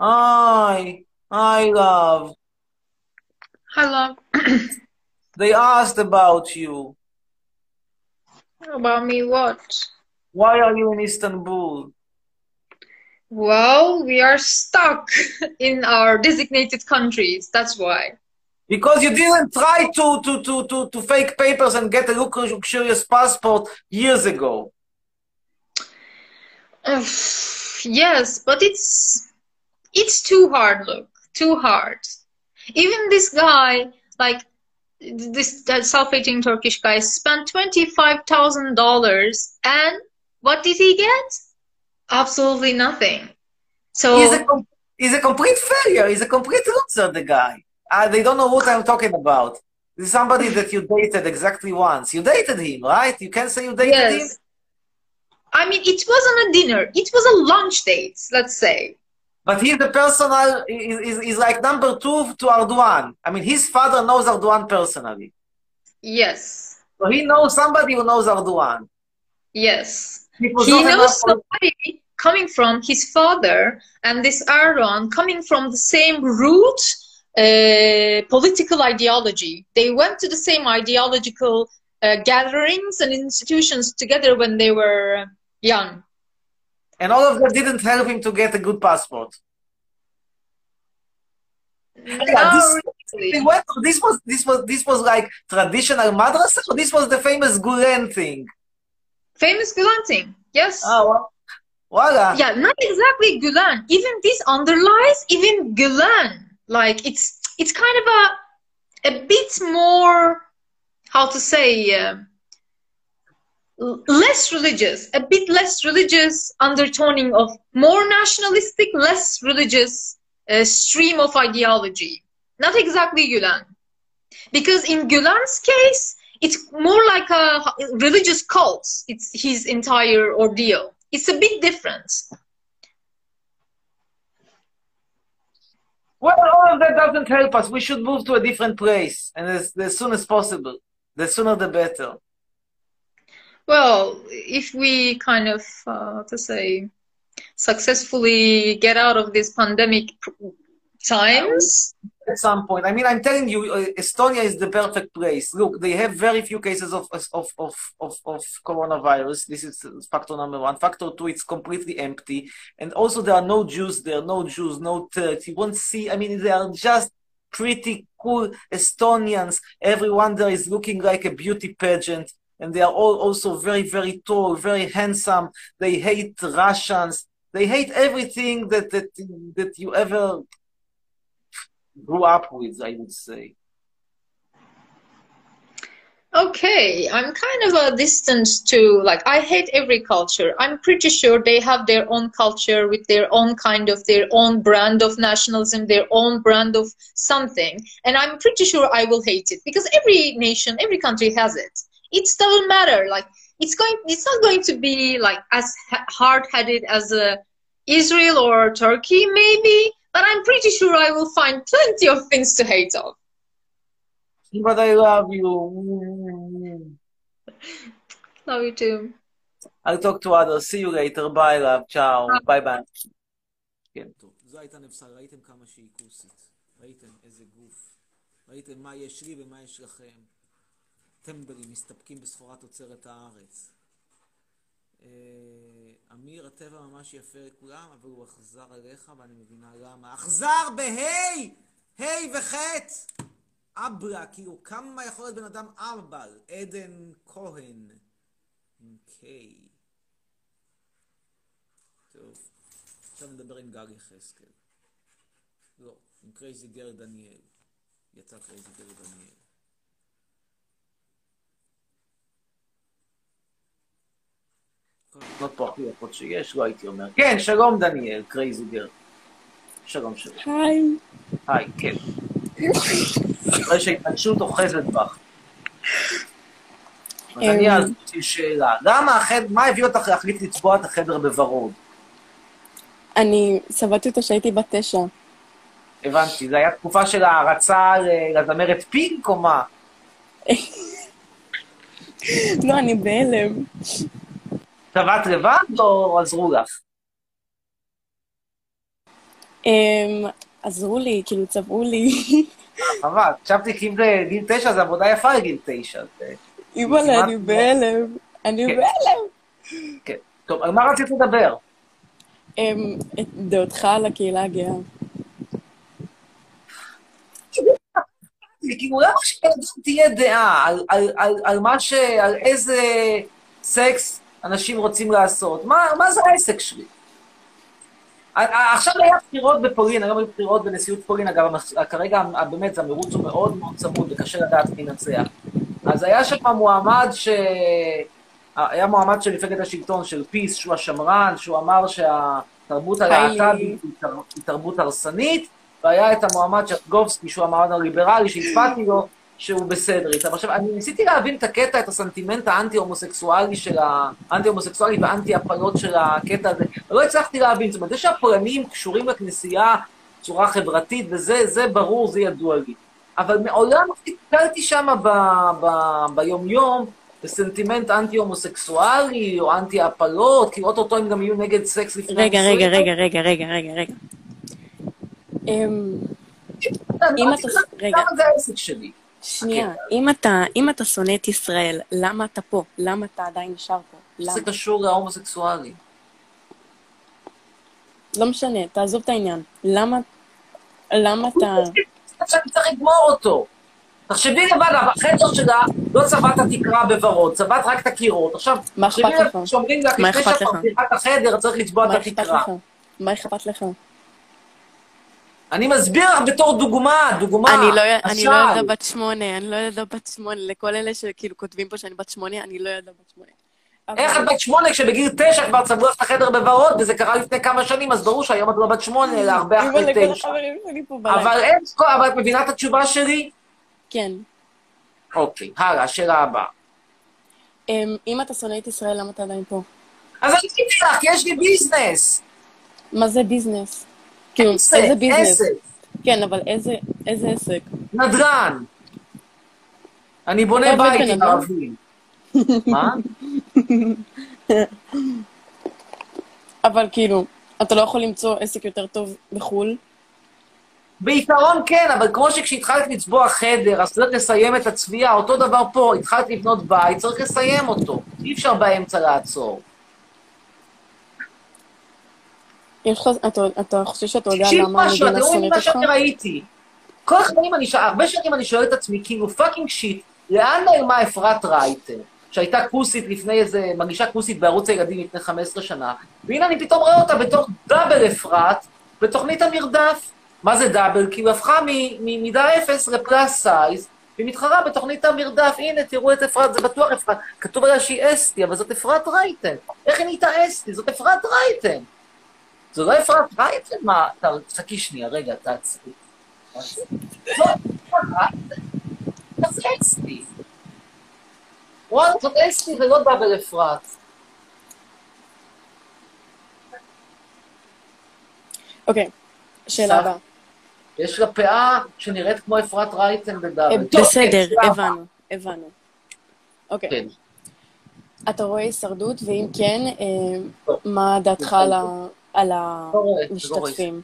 Hi, hi, love. Hello. They asked about you. About me what? Why are you in Istanbul? Well, we are stuck in our designated countries. That's why. Because you didn't try to, to, to, to, to fake papers and get a luxurious passport years ago. Yes, but it's it's too hard. Look, too hard. Even this guy, like this self-hating Turkish guy, spent twenty-five thousand dollars, and what did he get? Absolutely nothing. So He's a, he's a complete failure. He's a complete loser, the guy. Uh, they don't know what I'm talking about. This is somebody that you dated exactly once. You dated him, right? You can say you dated him? I mean, it wasn't a dinner. It was a lunch date. Let's say. But he's the personal, he's, he's, he's like number two to Erdogan. I mean, his father knows Erdogan personally. Yes. So he knows somebody who knows Erdogan. Yes. He knows for- somebody coming from his father and this Aaron coming from the same root uh, political ideology. They went to the same ideological uh, gatherings and institutions together when they were young. And all of that didn't help him to get a good passport. Yeah, this, they went, this was this was this was like traditional madrasa, or this was the famous Gulen thing. Famous Gulen thing, yes. Oh, well, voila. Yeah, not exactly Gulen. Even this underlies even Gulen. Like it's it's kind of a a bit more how to say uh, less religious, a bit less religious undertoning of more nationalistic, less religious uh, stream of ideology. Not exactly Gulen. Because in Gulen's case, it's more like a religious cult. It's his entire ordeal. It's a bit different. Well, all of that doesn't help us. We should move to a different place, and as, as soon as possible. The sooner the better. Well, if we kind of, uh, to say, successfully get out of this pandemic times, At some point, I mean, I'm telling you, uh, Estonia is the perfect place. Look, they have very few cases of of of of, of coronavirus. This is factor number one. Factor two, it's completely empty, and also there are no Jews there, no Jews, no Turks. You won't see. I mean, they are just pretty cool Estonians. Everyone there is looking like a beauty pageant, and they are all also very, very tall, very handsome. They hate Russians. They hate everything that that that you ever grew up with. I would say. Okay, I'm kind of a distance to like I hate every culture. I'm pretty sure they have their own culture with their own kind of their own brand of nationalism, their own brand of something, and I'm pretty sure I will hate it because every nation, every country has it It doesn't matter. Like it's going, it's not going to be like as ha- hard-headed as uh, Israel or Turkey, maybe, but I'm pretty sure I will find plenty of things to hate of. But I love you. Love you too. I'll talk to others. See you later. Bye, love. ciao. ביי ביי. כן, טוב. זו הייתה נפסל. ראיתם כמה שהיא כוסית. ראיתם איזה גוף. ראיתם מה יש לי ומה יש לכם. טמבלים מסתפקים בסחורת תוצרת הארץ. אה, אמיר, הטבע ממש יפה לכולם, אבל הוא אכזר עליך, ואני מבינה למה. אכזר בה' ה' וח' אברה, כאילו, כמה יכול להיות בן אדם אבל? עדן כהן. עם K. טוב, עכשיו נדבר עם גל יחזקאל. לא, עם crazy girl דניאל. יצא crazy girl דניאל. לא פה הכי יפות שיש, לא הייתי אומר. כן, שלום דניאל, crazy girl. שלום שלום. היי. היי, כן. אחרי שההתנגשות אוחזת בך. אז אני אז יש לי שאלה. למה החדר, מה הביא אותך להחליט לצבוע את החדר בוורוד? אני צבעתי אותו כשהייתי בת תשע. הבנתי, זו הייתה תקופה של הערצה ל- לזמרת פינק או מה? לא, אני בהלם. צבעת לבד או עזרו לך? אמ, עזרו לי, כאילו צבעו לי. חבל, חשבתי כי אם זה גיל תשע, זה עבודה יפה לגיל תשע. אימא'לה, אני בהלם. אני כן. בהלם. כן. טוב, על מה רצית לדבר? אמ, את דעותך על הקהילה הגאה. כאילו, למה שלאדם תהיה דעה על מה ש... על איזה סקס אנשים רוצים לעשות? מה, מה זה העסק שלי? עכשיו היה בחירות בפולין, היום היו בחירות בנשיאות פולין, אגב, כרגע באמת המרוץ הוא מאוד מאוד צמוד וקשה לדעת מי ינצח. אז היה שם מועמד ש... היה מועמד של מפלגת השלטון של פיס, שהוא השמרן, שהוא אמר שהתרבות הלהט"בית היא תר- היא תרבות הרסנית, והיה את המועמד שטגובסקי, שהוא המועמד הליברלי, שהצבעתי לו, שהוא בסדר איתם. עכשיו, אני ניסיתי להבין את הקטע, את הסנטימנט האנטי-הומוסקסואלי של ה... האנטי-הומוסקסואלי והאנטי-הפלות של הקטע הזה, ולא הצלחתי להבין. זאת אומרת, זה שהפולנים קשורים לכנסייה בצורה חברתית, וזה זה ברור, זה ידוע לי. אבל מעולם לא נתקלתי שם ב- ב- ביום-יום בסנטימנט אנטי-הומוסקסואלי או אנטי-הפלות, כי אוטוטו הם גם יהיו נגד סקס לפני רגע. רגע, רגע, רגע, רגע, רגע, רגע. אמ, אם לא אתה... רגע, זה העסק שלי. שנייה. אם אתה- אם אתה שונא את ישראל, למה אתה פה? למה אתה עדיין נשאר פה? למה? זה קשור להומוסקסואלים. לא משנה, תעזוב את העניין. למה... למה אתה... עכשיו צריך לגמור אותו. תחשבי לבד, החדר שלה לא צבעת תקרה בוורוד, צבעת רק את הקירות. עכשיו, מה אכפת לך? שאומרים מה לפני שאת לך? מרוויחה את החדר, צריך לצבוע מה את אכפת התקרה. לך? מה אכפת לך? אני מסביר לך בתור דוגמה, דוגמה. אני לא, אני לא. ילדה בת שמונה, אני לא ילדה בת שמונה. לכל אלה שכאילו כותבים פה שאני בת שמונה, אני לא ילדה בת שמונה. איך את בת שמונה כשבגיל תשע כבר צבעו לך את החדר בוורוד, וזה קרה לפני כמה שנים, אז ברור שהיום את לא בת שמונה, אלא הרבה אחרי תשע. אבל אין, אבל את מבינה את התשובה שלי? כן. אוקיי, הלאה, השאלה הבאה. אמ, אם אתה שונא את ישראל, למה אתה עדיין פה? אז אני אגיד לך, כי יש לי business. מה זה business? כאילו, עסק, איזה business? עסק. כן, אבל איזה איזה עסק? נדל"ן. אני בונה בית עם בנדל"ן? ערבים. מה? אבל כאילו, אתה לא יכול למצוא עסק יותר טוב בחו"ל? בעיקרון כן, אבל כמו שכשהתחלת לצבוע חדר, אז צריך לסיים את הצביעה, אותו דבר פה, התחלת לבנות בית, צריך לסיים אותו. אי אפשר באמצע לעצור. יש לך, אתה, אתה חושב שאתה יודע תקשיב למה משהו, המדינה אתם רואים שונאת מה אותך? שאני ראיתי. כל החיים אני שואל, הרבה שנים אני שואל את עצמי, כאילו fucking shit, לאן נעלמה אפרת רייטן, שהייתה כוסית לפני איזה, מגישה כוסית בערוץ הילדים לפני 15 שנה, והנה אני פתאום רואה אותה בתור double אפרת, בתוכנית המרדף. מה זה double? כי היא הפכה ממידה אפס ל plus size, והיא מתחרה בתוכנית המרדף. הנה, תראו את אפרת, זה בטוח אפרת. כתוב עליה שהיא אסתי, אבל זאת אפרת רייטן. איך היא נהייתה אסתי? זאת אפרת רייטן. זו לא אפרת רייטן? מה? ת- תחכי שנייה, רגע, תעצרי. זאת אפרת רייטן. זה אסתי. וואלה, זאת אסתי ולא דאבל אפרת. אוקיי, שאלה. הבאה. יש לה פאה שנראית כמו אפרת רייטן אה, בדאבל. בסדר, כן. הבנו, הבנו. אוקיי. כן. אתה רואה הישרדות, ואם כן, אה, מה דעתך על ה- על רואה, המשתתפים?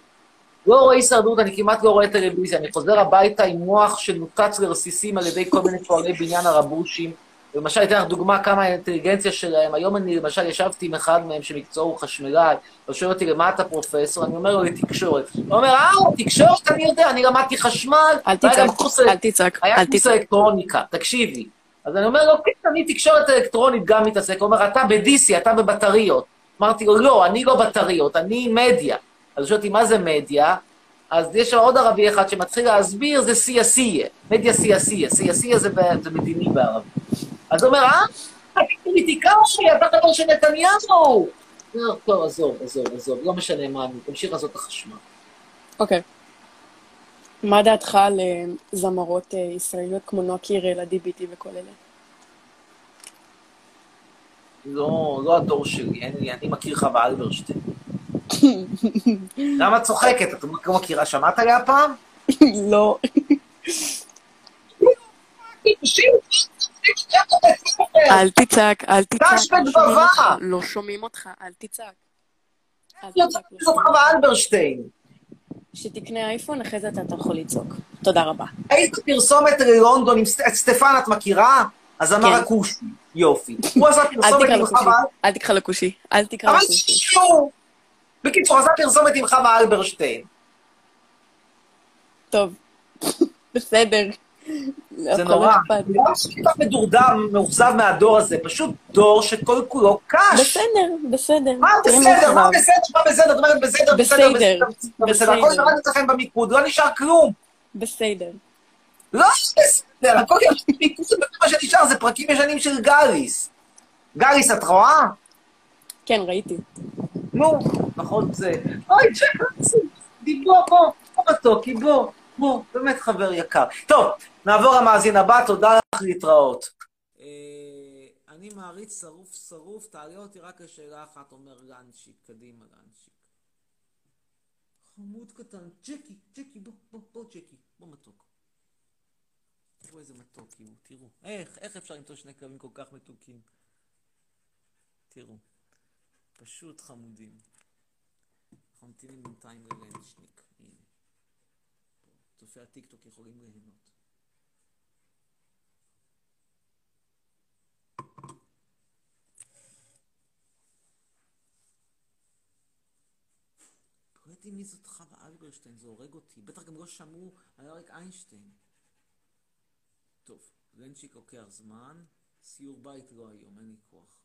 לא רואה הישרדות, אני כמעט לא רואה טלוויזיה. אני חוזר הביתה עם מוח שנותץ לרסיסים על ידי כל מיני פועלי בניין הרבושים. למשל, אתן לך דוגמה כמה האינטליגנציה שלהם. היום אני, למשל, ישבתי עם אחד מהם שמקצועו הוא חשמלאי, הוא שואל אותי, למה אתה פרופסור? אני אומר לו, לתקשורת. הוא אומר, אה, תקשורת, אני יודע, אני למדתי חשמל. אל תצעק, אל תצעק, היה קורס. אלקטרוניקה, תקשיבי. אז אני אומר לו, כן, אני תקשורת אלקטרונית גם מתעסק. הוא אומר, אתה בדיסי, אתה בבטריות. אמרתי לו, לא, אני לא בטריות, אני מדיה. אז הוא שואל אותי, מה זה מדיה? אז יש עוד ערבי אחד שמתחיל להסביר, זה סיאסיה. מדיה סיאסיה. סיאסיה זה, זה מדיני בערבית. אז הוא אומר, אה, אתה פוליטיקאי, אתה חבר של נתניהו. לא, טוב, עזוב, עזוב, עזוב, לא משנה מה אני, תמשיך לעשות את החשמל. אוקיי. מה דעתך על אה, זמרות אה, ישראליות כמו נועה קירל, עדי ביטי וכל אלה? לא, לא הדור שלי, לי, אני מכיר חווה אלברשטיין. למה את צוחקת? את לא מכירה, שמעת עליה פעם? לא. אל תצעק, אל תצעק. לא שומעים. אותך, לא שומעים אותך, אל תצעק. לא זאת שומעים. חווה אלברשטיין. שתקנה אייפון, אחרי זה אתה יכול לצעוק. תודה רבה. היית פרסומת ללונדון עם סטפן, את מכירה? הזמר כן. הכושי. יופי. הוא עשה פרסומת עם. חווה... אל תקרא לו כושי. אל תקרא אבל לו כושי. בקיצור, עשה פרסומת עם חווה אלברשטיין. טוב. בסדר. זה הכל נורא. לא כל כך מדורדם, מאוכזב מהדור הזה, פשוט דור שכל כולו קש. בסדר, בסדר. מה בסדר? מה. בסדר? מה בסדר? את אומרת בסדר, בסדר, בסדר. בסדר, בסדר. הכל בסדר. ירד אצלכם במיקוד, לא נשאר כלום. בסדר. לא בסדר, הכל ירד במיקוד, מה שנשאר זה פרקים ישנים של גליס. גליס, את רואה? כן, ראיתי. נו, נכון זה. אוי, ג'קסי, בוא, בוא, בוא מתוקי, בוא, בוא, באמת חבר יקר. טוב, נעבור למאזין הבא, תודה לך, להתראות. אני מעריץ שרוף שרוף, תעלה אותי רק לשאלה אחת, אומר גנשיק, קדימה גנשיק. חמוד קטן, ג'קי, ג'קי, בוא, בוא, בוא, ג'קי, בוא מתוק. תראו איזה מתוקי הוא, תראו. איך, איך אפשר למצוא שני כלבים כל כך מתוקים? תראו. פשוט חמודים. אנחנו ממתינים בינתיים ללנצ'ניק. הנה. צופי הטיקטוק יכולים ליהנות. לא יודעים מי זאת חווה אלברשטיין, זה הורג אותי. בטח גם לא שמעו על אריק איינשטיין. טוב, רנצ'יק לוקח זמן, סיור בית לא היום, אין לי כוח.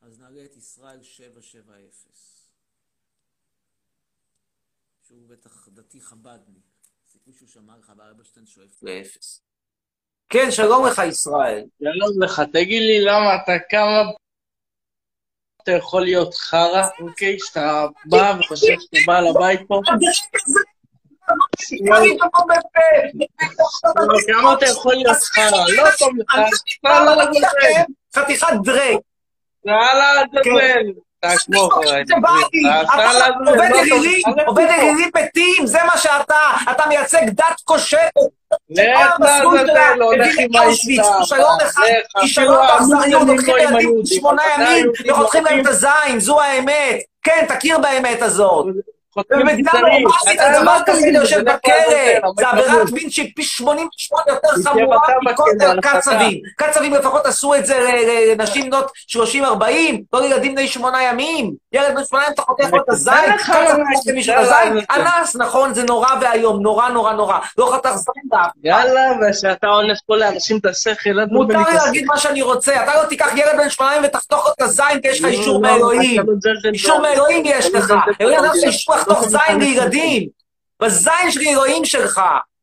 אז נעלה את ישראל 770. שהוא בטח דתי חבדניק. סיכוי שהוא שמע לך באלברשטיין שואף לאפס. כן, שלום לך ישראל. שלום לך, תגיד לי למה אתה כמה... אתה יכול להיות חרא, אוקיי? שאתה בא וחושב שאתה בעל הבית פה? כמה אתה יכול להיות חרא? לא טוב לך. לא, לא, לא, לא. חתיכת דרק. יאללה, דבל. עובד אלילים מתים, זה מה שאתה, אתה מייצג דת כושלת. לך לעזאזל, הולך עם האסלאם. כישלון אחד, כישלון באכזריות, הולכים לילדים שמונה ימים וחותכים להם את הזין, זו האמת. כן, תכיר באמת הזאת. במדינה נורמלית הדבר כזה יושב בכלא, זה עבירת מין שהיא פי 88 יותר חמורה מכל קצבים. קצבים לפחות עשו את זה לנשים בנות 30-40, לא לילדים בני שמונה ימים. ילד בן שמונה ימים אתה חותך לו את הזין, קצב למישהו את הזין, אנס, נכון, זה נורא ואיום, נורא נורא נורא. לא חתך זין באף. יאללה, ושאתה אונס פה לאנשים את השכל, מותר לי להגיד מה שאני רוצה, אתה לא תיקח ילד בן שמונה ותחתוך לו את הזין כי יש לך אישור מאלוהים. אישור מאלוהים יש לך. אישור לחתוך זין לילדים. בזין של אלוהים שלך.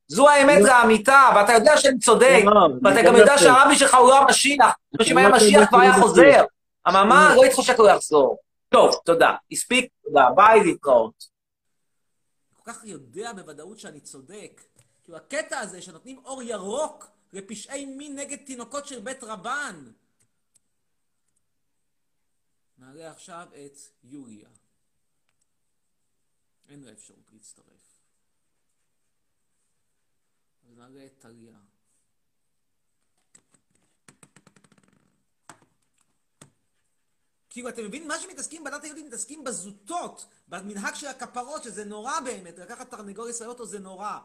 זו האמת לאמיתה, ואתה יודע שאני צודק, ואתה גם יודע שהרבי שלך הוא לא המשיח, אם היה משיח כבר היה חוזר. אממה, לא התחשק לו לחזור. טוב, תודה. הספיק, תודה. ביי, להתראות. כל כך יודע בוודאות שאני צודק. כאילו, הקטע הזה שנותנים אור ירוק לפשעי מין נגד תינוקות של בית רבן. נעלה עכשיו את יוליה. אין לה אפשרות להצטרף. אז נעלה את טליה. כאילו, אתם מבינים? מה שמתעסקים בדת היהודית, מתעסקים בזוטות, במנהג של הכפרות, שזה נורא באמת, לקחת תרנגול ישראל אותו זה נורא.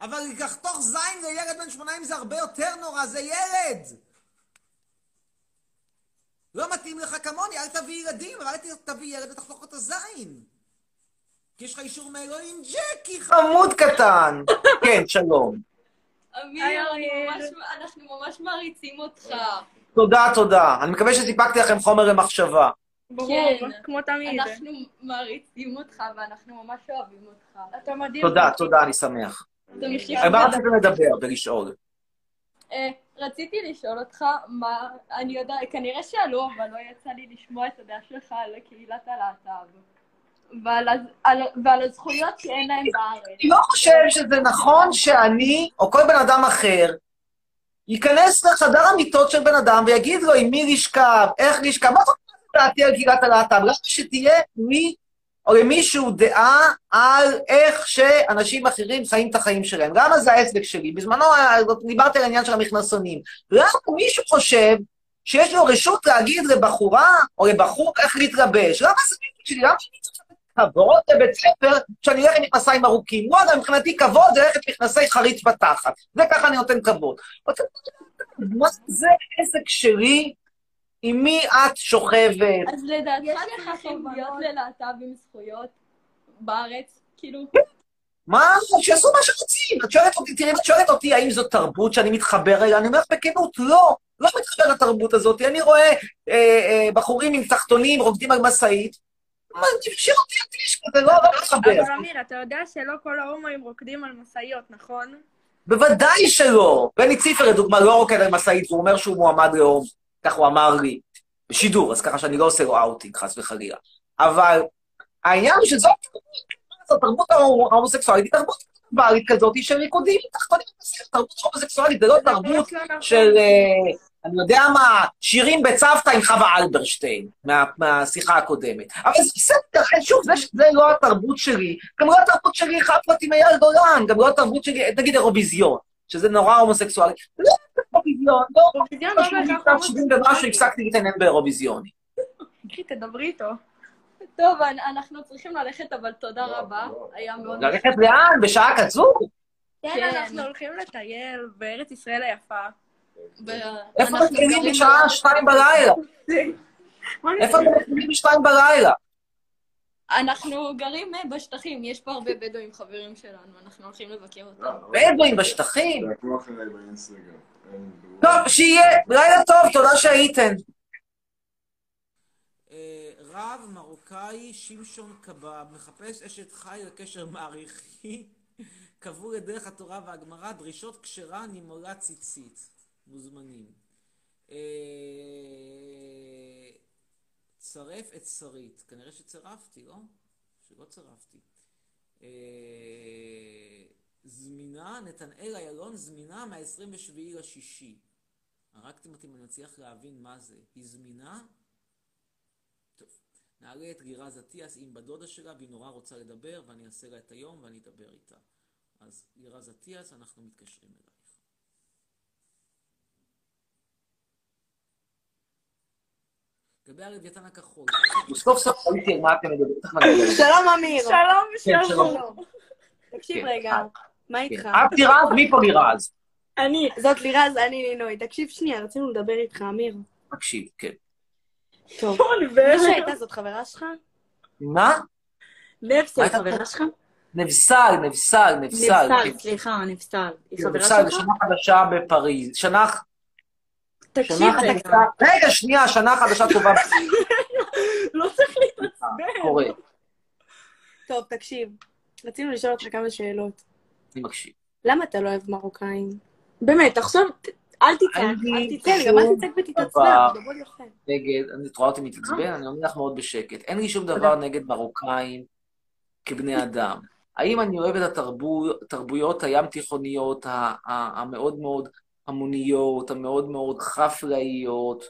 אבל לחתוך זין לילד בן שמוניים זה הרבה יותר נורא, זה ילד! לא מתאים לך כמוני, אל תביא ילדים, אבל אל תביא ילד ותחתוך את הזין. כי יש לך אישור מאלוהים, ג'קי חמוד קטן. כן, שלום. אמיר, אנחנו ממש מעריצים אותך. תודה, תודה. אני מקווה שסיפקתי לכם חומר למחשבה. כן, כמו תמיד. אנחנו מעריצים אותך ואנחנו ממש אוהבים אותך. אתה מדהים. תודה, תודה, אני שמח. מה רציתם לדבר ולשאול? רציתי לשאול אותך מה, אני יודע, כנראה שאלו, אבל לא יצא לי לשמוע את הדעה שלך על קהילת הלהט"ב. ועל, על, ועל הזכויות שאין להם בארץ. אני לא חושב שזה נכון שאני, או כל בן אדם אחר, ייכנס לחדר המיטות של בן אדם ויגיד לו עם מי לשכב, איך לשכב, מה זאת דעתי על קהילת הלהט"ב? למה שתהיה לי או למישהו דעה על איך שאנשים אחרים חיים את החיים שלהם. למה זה העסק שלי? בזמנו דיברתי על העניין של המכנסונים. למה מישהו חושב שיש לו רשות להגיד לבחורה או לבחור איך להתלבש? למה זה שלי? למה שאני צריך כבוד לבית ספר שאני אלך עם מכנסיים ארוכים? לא יודע, מבחינתי כבוד זה ללכת מכנסי חריץ בתחת. זה ככה אני נותן כבוד. מה זה עסק שלי עם מי את שוכבת? אז לדעתך צריכים להיות ללהט"בים זכויות בארץ? כאילו... מה? שיעשו מה שרוצים. את שואלת אותי, תראי, את שואלת אותי האם זו תרבות שאני מתחבר אליה, אני אומר לך בכנות, לא. לא מתחבר לתרבות הזאת. אני רואה אה, אה, בחורים עם תחתונים רוקדים על משאית. מה, תפשיר אותי הטיש כזה, לא, לא מתחבר. אבל אמיר, אתה יודע שלא כל ההומואים רוקדים על משאיות, נכון? בוודאי שלא. בני ציפר, לדוגמה, לא רוקד על משאית, והוא אומר שהוא מועמד להום. כך הוא אמר לי, בשידור, אז ככה שאני לא עושה לו אאוטינג, חס וחלילה. אבל העניין הוא שזאת התרבות ההומוסקסואלית, היא תרבות בעלית כזאת של ריקודים תחתונים, תרבות הומוסקסואלית, זה לא תרבות של, אני יודע מה, שירים בצוותא עם חווה אלברשטיין, מהשיחה הקודמת. אבל זה בסדר, שוב, זה לא התרבות שלי, גם לא התרבות שלי חפרת עם אייל גולן, גם לא התרבות שלי, נגיד אירוויזיון. שזה נורא הומוסקסואלי. לא אירוויזיון, לא אירוויזיון לא בהכרח הומוסקסואלי. ומשהו הפסקתי להתעניין באירוויזיוני. תדברי איתו. טוב, אנ- אנחנו צריכים ללכת, אבל תודה רבה. היה מאוד... ללכת לאן? בשעה כזו? כן, אנחנו הולכים לטייל בארץ ישראל היפה. איפה אתם מתחילים בשעה שתיים בלילה? איפה אתם מתחילים בשתיים בלילה? אנחנו גרים אה, בשטחים, יש פה הרבה בדואים חברים שלנו, אנחנו הולכים לבקר אותם. בדואים בשטחים? טוב, שיהיה. לילה טוב, תודה שהייתם. אה, רב מרוקאי שמשון קבב מחפש אשת חי לקשר מעריכי, קבעו לדרך התורה והגמרא דרישות כשרה נימולה ציצית. מוזמנים. אה, צרף את שרית. כנראה שצירפתי, לא? שלא צירפתי. אה, זמינה, נתנאל איילון זמינה מה-27 לשישי. הרגתם אותי אם אני מצליח להבין מה זה. היא זמינה? טוב. נעלה את לירז אטיאס עם בדודה שלה, והיא נורא רוצה לדבר, ואני אעשה לה את היום ואני אדבר איתה. אז לירז אטיאס, אנחנו מתקשרים אלייך. לגבי הלוויתן הכחול. סוף סוף ראיתי על מה אתם מדברים. שלום, אמיר. שלום, כן, שלום. תקשיב כן. רגע, מה איתך? את לירז? מי פה לירז? אני, זאת לירז, אני נינוי. תקשיב שנייה, רצינו לדבר איתך, אמיר. מקשיב, כן. טוב. מי שהייתה זאת חברה שלך? מה? נפסל, מה חברה שלך? נבסל, נבסל, נבסל. נפסל, סליחה, נפסל. היא חברה נבסל? שנה חדשה בפריז. שנה... תקשיב רגע. רגע, שנייה, שנה חדשה טובה. לא צריך להתעצבן. טוב, תקשיב. רצינו לשאול אותך כמה שאלות. אני מקשיב. למה אתה לא אוהב מרוקאים? באמת, תחשוב, אל תצעק, אל תצעק, גם אל תצעק ותתעצבן. נגד, אני את רואה אותי מתעצבן, אני עונה לך מאוד בשקט. אין לי שום דבר נגד מרוקאים כבני אדם. האם אני אוהב את התרבויות הים תיכוניות ה- ה- המאוד מאוד המוניות, המאוד מאוד חפלאיות?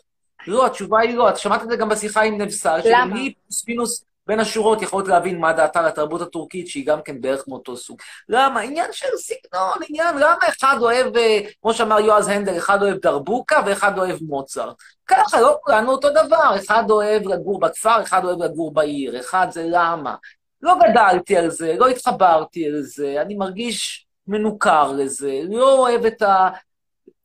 לא, התשובה היא לא. את שמעת את זה גם בשיחה עם נבסל, שגם למה? היא פלוס מינוס בין השורות יכולת להבין מה דעתה על התרבות הטורקית, שהיא גם כן בערך מאותו סוג. למה? עניין של סגנון, עניין, למה אחד אוהב, אה, כמו שאמר יועז הנדל, אחד אוהב דרבוקה ואחד אוהב מוצרט. ככה, לא כולנו אותו דבר. אחד אוהב לגור בכפר, אחד אוהב לגור בעיר. אחד זה למה. לא גדלתי על זה, לא התחברתי על זה, אני מרגיש מנוכר לזה, לא אוהב את ה...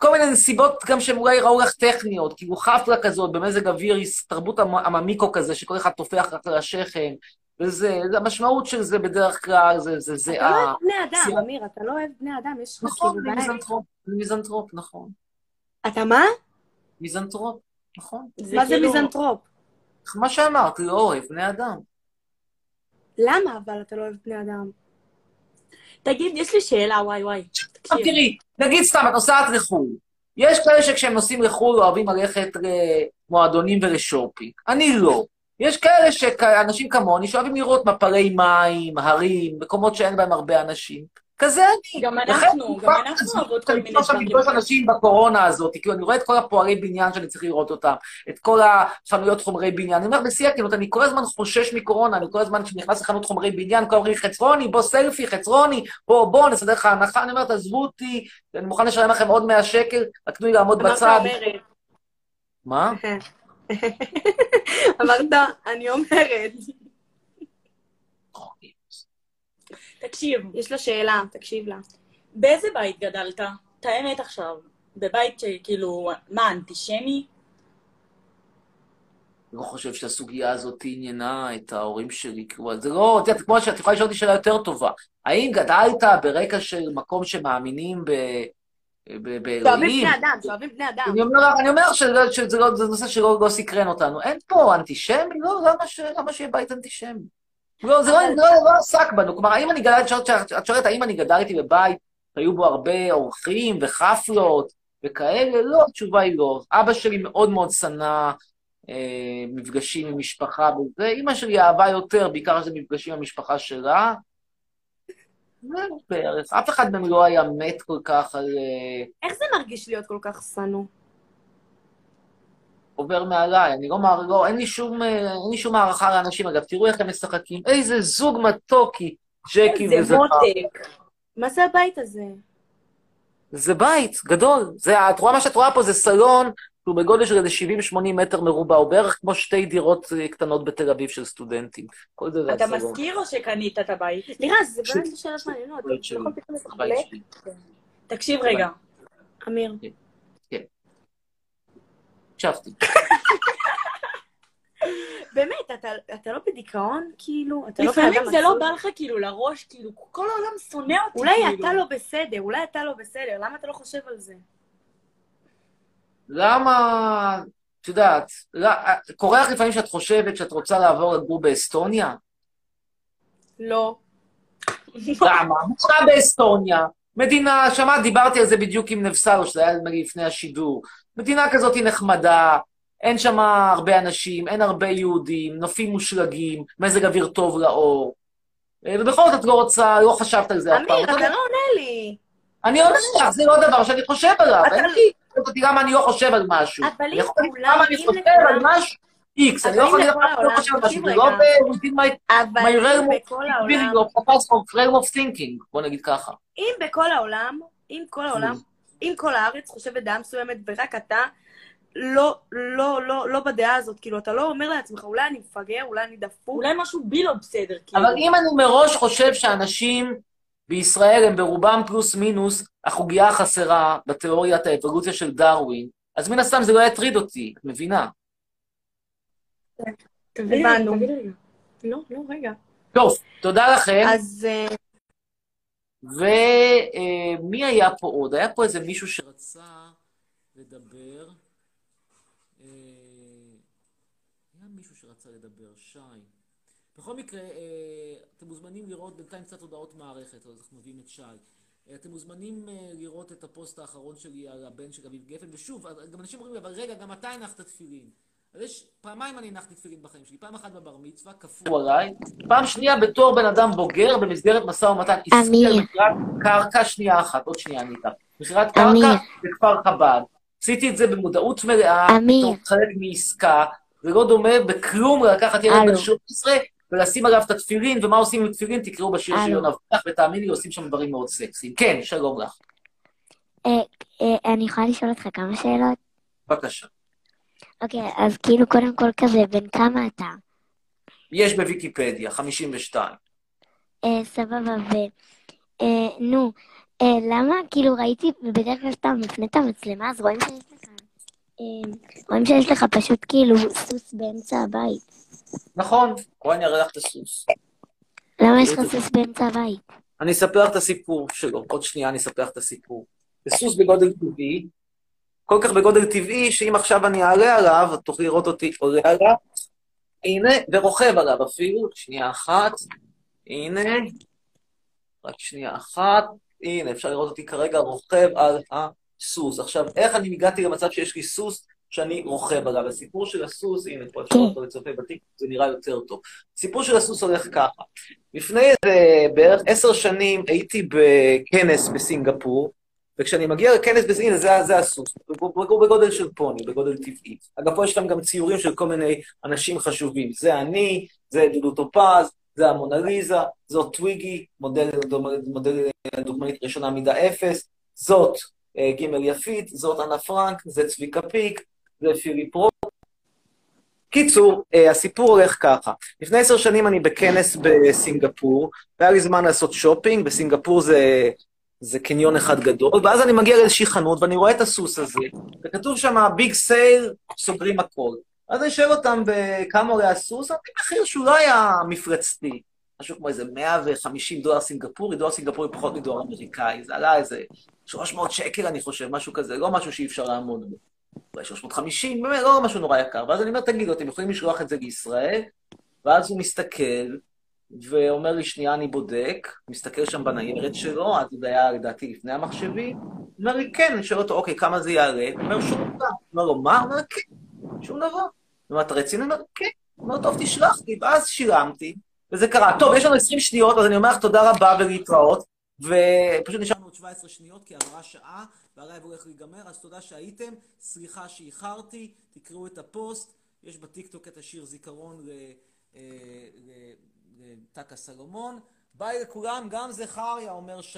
כל מיני נסיבות גם שהן אולי ראו לך טכניות, כאילו חפלה כזאת, במזג אוויר, תרבות הממיקו כזה, שכל אחד טופח רק על השכם, וזה, זה- המשמעות של זה בדרך כלל, זה, זה, זה, אתה לא אוהב בני אדם, אמיר, אתה לא אוהב בני אדם, יש לך נכון, כאילו אני. מיזנטרופ, אני מיזנטרופ, נכון. אתה מה? מיזנטרופ, נכון. מה זה מיזנטרופ? מה שאמרת, לא אוהב בני אדם. למה אבל אתה לא אוהב בני אדם? תגיד, יש לי שאלה, וואי וואי. עכשיו תראי, נגיד סתם, את נוסעת לחו"ל. יש כאלה שכשהם נוסעים לחו"ל אוהבים ללכת למועדונים ולשופינג. אני לא. יש כאלה שאנשים כמוני שאוהבים לראות מפלי מים, הרים, מקומות שאין בהם הרבה אנשים. כזה אני. גם אנחנו, גם אנחנו אוהבות כל אני מיני דברים. לפגוש אנשים בקורונה הזאת, כאילו אני רואה את כל הפועלי בניין שאני צריך לראות אותם, את כל החנויות חומרי בניין. אני אומר בשיא הכנות, אני כל הזמן חושש מקורונה, אני כל הזמן כשאני נכנס לחנות חומרי בניין, כולם אומרים חצרוני, בוא סלפי, חצרוני, בוא, בוא, נסדר לך הנחה. אני אומרת, עזבו אותי, אני מוכן לשלם לכם עוד 100 שקל, רק תנו לי לעמוד בצד. מה? אמרת, אני אומרת. תקשיב. יש לה שאלה, תקשיב לה. באיזה בית גדלת? את האמת עכשיו. בבית שכאילו, מה, אנטישמי? אני לא חושב שהסוגיה הזאת עניינה את ההורים שלי. כאילו, זה לא, את יודעת, כמו שאת יכולה לשאול אותי שאלה יותר טובה. האם גדלת ברקע של מקום שמאמינים ב... ב- באלוהים? שאוהבים בני אדם, שאוהבים בני אדם. אני אומר, אני אומר שזה, שזה לא, זה נושא שלא לא סקרן אותנו. אין פה אנטישמי? לא, למה, ש, למה שיהיה בית אנטישמי? לא, זה לא, לא, לא עסק בנו. כלומר, האם אני גדלתי, את שואלת- האם אני גדלתי בבית שהיו בו הרבה אורחים וחפלות וכאלה? לא, התשובה היא לא. אבא שלי מאוד מאוד שנא אה, מפגשים עם משפחה וזה. אימא שלי אהבה יותר, בעיקר שזה מפגשים עם המשפחה שלה. זהו בערך. אף אחד מהם לא היה מת כל כך על... אה, איך זה מרגיש להיות כל כך שנוא? עובר מעליי, אני לא מער... לא, אין לי שום, אה, אין לי שום הערכה לאנשים. אגב, תראו איך הם משחקים. איזה זוג מתוקי, ג'קי זה וזכר. מותק. מה זה הבית הזה? זה בית גדול. זה, את רואה מה שאת רואה פה, זה סלון, שהוא בגודל של איזה 70-80 מטר מרובע, הוא בערך כמו שתי דירות אה, קטנות בתל אביב של סטודנטים. כל זה זה אתה הסלון. משכיר או שקנית את הבית? לירז, זה באמת שאלות מעניינות. פתאום לתחבק? הבית שלי. תקשיב רגע. אמיר. הקשבתי. באמת, אתה, אתה לא בדיכאון, כאילו? אתה לא לפעמים זה לא? בא לך כאילו לראש, כאילו, כל העולם שונא אותי, אולי כאילו. אתה לא בסדר, אולי אתה לא בסדר, למה אתה לא חושב על זה? למה, את יודעת, לא- קורה לך לפעמים שאת חושבת שאת רוצה לעבור לגור באסטוניה? לא. למה? מה באסטוניה? מדינה, שמעת, דיברתי על זה בדיוק עם נבסלו, שזה היה לפני השידור. מדינה כזאת היא נחמדה, אין שם הרבה אנשים, אין הרבה יהודים, נופים מושלגים, מזג אוויר טוב לאור. אה, ובכל זאת את לא רוצה, לא חשבת על זה אף פעם. אמיר, אתה לא עונה לי. אני עונה לך, זה לא דבר שאני חושב עליו. אתה- אין לי, אותי למה אני לא חושב על משהו. אבל אם כולם- אני חושב על משהו איקס, אני לא יכול לכל למה אני לא חושב על משהו, זה לא within my אבל my אם realm בכל of העולם- thinking, of of realm of thinking, בוא נגיד ככה. אם בכל העולם, אם כל העולם, אם כל הארץ חושבת דעה מסוימת ורק אתה לא, לא, לא, לא בדעה הזאת, כאילו, אתה לא אומר לעצמך, אולי אני מפגר, אולי אני דפוק. אולי משהו בי לא בסדר, כאילו. אבל אם אני מראש חושב שאנשים בישראל הם ברובם פלוס מינוס החוגיה החסרה בתיאוריית האבולוציה של דרווין, אז מן הסתם זה לא יטריד אותי, את מבינה? הבנו. תגיד רגע. לא, לא, רגע. טוב, תודה לכם. אז... אה, ומי היה פה עוד? היה פה איזה מישהו שרצה לדבר. אה, היה מישהו שרצה לדבר, שי. בכל מקרה, אה, אתם מוזמנים לראות בינתיים קצת הודעות מערכת, אז אנחנו מביאים את שי. אה, אתם מוזמנים אה, לראות את הפוסט האחרון שלי על הבן של אביב גפן, ושוב, גם אנשים אומרים לי, אבל רגע, גם אתה הנחת תפילין. אז יש, פעמיים אני הנחתי תפילין בחיים שלי, פעם אחת בבר מצווה, כפו עליי, פעם שנייה בתור בן אדם בוגר במסגרת משא ומתן עסקי על מכירת קרקע, שנייה אחת, עוד שנייה אני איתך. מכירת. קרקע בכפר חב"ד. עשיתי את זה במודעות מלאה. בתור חלק מעסקה, זה לא דומה בכלום לקחת ילד בן הלו. 13 ולשים עליו את התפילין, ומה עושים עם תפילין, תקראו בשיר של. יונה אבטח, ותאמיני לי, עושים שם דברים מאוד סקסיים. כן, שלום לך. אה, אה, אני יכולה לשאול אותך כמה שאלות? בבקשה. אוקיי, אז כאילו קודם כל כזה, בן כמה אתה? יש בוויקיפדיה, 52. אה, סבבה, ו... אה, נו, אה, למה, כאילו ראיתי, ובדרך כלל שאתה מפנה את המצלמה, אז רואים שיש לך... אה, רואים שיש לך פשוט כאילו סוס באמצע הבית. נכון, בואי אני אראה לך את הסוס. למה יש לך סוס באמצע הבית? אני אספר לך את הסיפור שלו. עוד שנייה אני אספר לך את הסיפור. זה סוס בגודל טבעי, כל כך בגודל טבעי, שאם עכשיו אני אעלה עליו, את תוכלי לראות אותי עולה עליו. הנה, ורוכב עליו אפילו. שנייה אחת. הנה. רק שנייה אחת. הנה, אפשר לראות אותי כרגע רוכב על הסוס. עכשיו, איך אני הגעתי למצב שיש לי סוס שאני רוכב עליו? הסיפור של הסוס, הנה, פה אפשר אותו לצופה בתיק, זה נראה יותר טוב. הסיפור של הסוס הולך ככה. לפני איזה בערך עשר שנים הייתי בכנס בסינגפור, וכשאני מגיע לכנס בסינגפור, זה, זה הסוס, הוא בגודל של פוני, בגודל טבעי. אגב, פה יש שם גם ציורים של כל מיני אנשים חשובים. זה אני, זה דודו טופז, זה המונליזה, זאת טוויגי, model, model דוגמנית ראשונה מידה אפס, זאת אה, ג' יפית, זאת אנה פרנק, זה צביקה פיק, זה פיליפ רוק. קיצור, אה, הסיפור הולך ככה. לפני עשר שנים אני בכנס בסינגפור, והיה לי זמן לעשות שופינג, בסינגפור זה, זה קניון אחד גדול, ואז אני מגיע לאיזושהי חנות ואני רואה את הסוס הזה, וכתוב שם big sale, סוגרים הכל. אז אני שואל אותם בכמה עולה הסוס, אמרתי מחיר שהוא לא היה מפרצתי, משהו כמו איזה 150 דולר סינגפורי, דולר סינגפורי פחות מדולר אמריקאי, זה עלה איזה 300 שקל אני חושב, משהו כזה, לא משהו שאי אפשר לעמוד בו. אולי 350, באמת לא משהו נורא יקר. ואז אני אומר, תגידו, אתם יכולים לשלוח את זה לישראל? ואז הוא מסתכל, ואומר לי, שנייה, אני בודק, מסתכל שם בניירת שלו, אז זה היה לדעתי לפני המחשבי, הוא אומר לי, כן, אני שואל אותו, אוקיי, כמה זה יעלה? הוא אומר, שום דבר. הוא אומר לו, מה? הוא אומר, כן, שום דבר. הוא אתה רציני? הוא אומר, כן. הוא אומר, טוב, תשלח לי, ואז שילמתי, וזה קרה. טוב, יש לנו 20 שניות, אז אני אומר לך תודה רבה ולהתראות, ופשוט נשארנו עוד 17 שניות, כי עברה שעה, והלייב הולך להיגמר, אז תודה שהייתם, סליחה שאיחרתי, תקראו את הפוסט, יש בטיקטוק את השיר זיכרון לטקה סלומון. ביי לכולם, גם זכריה אומר שלום.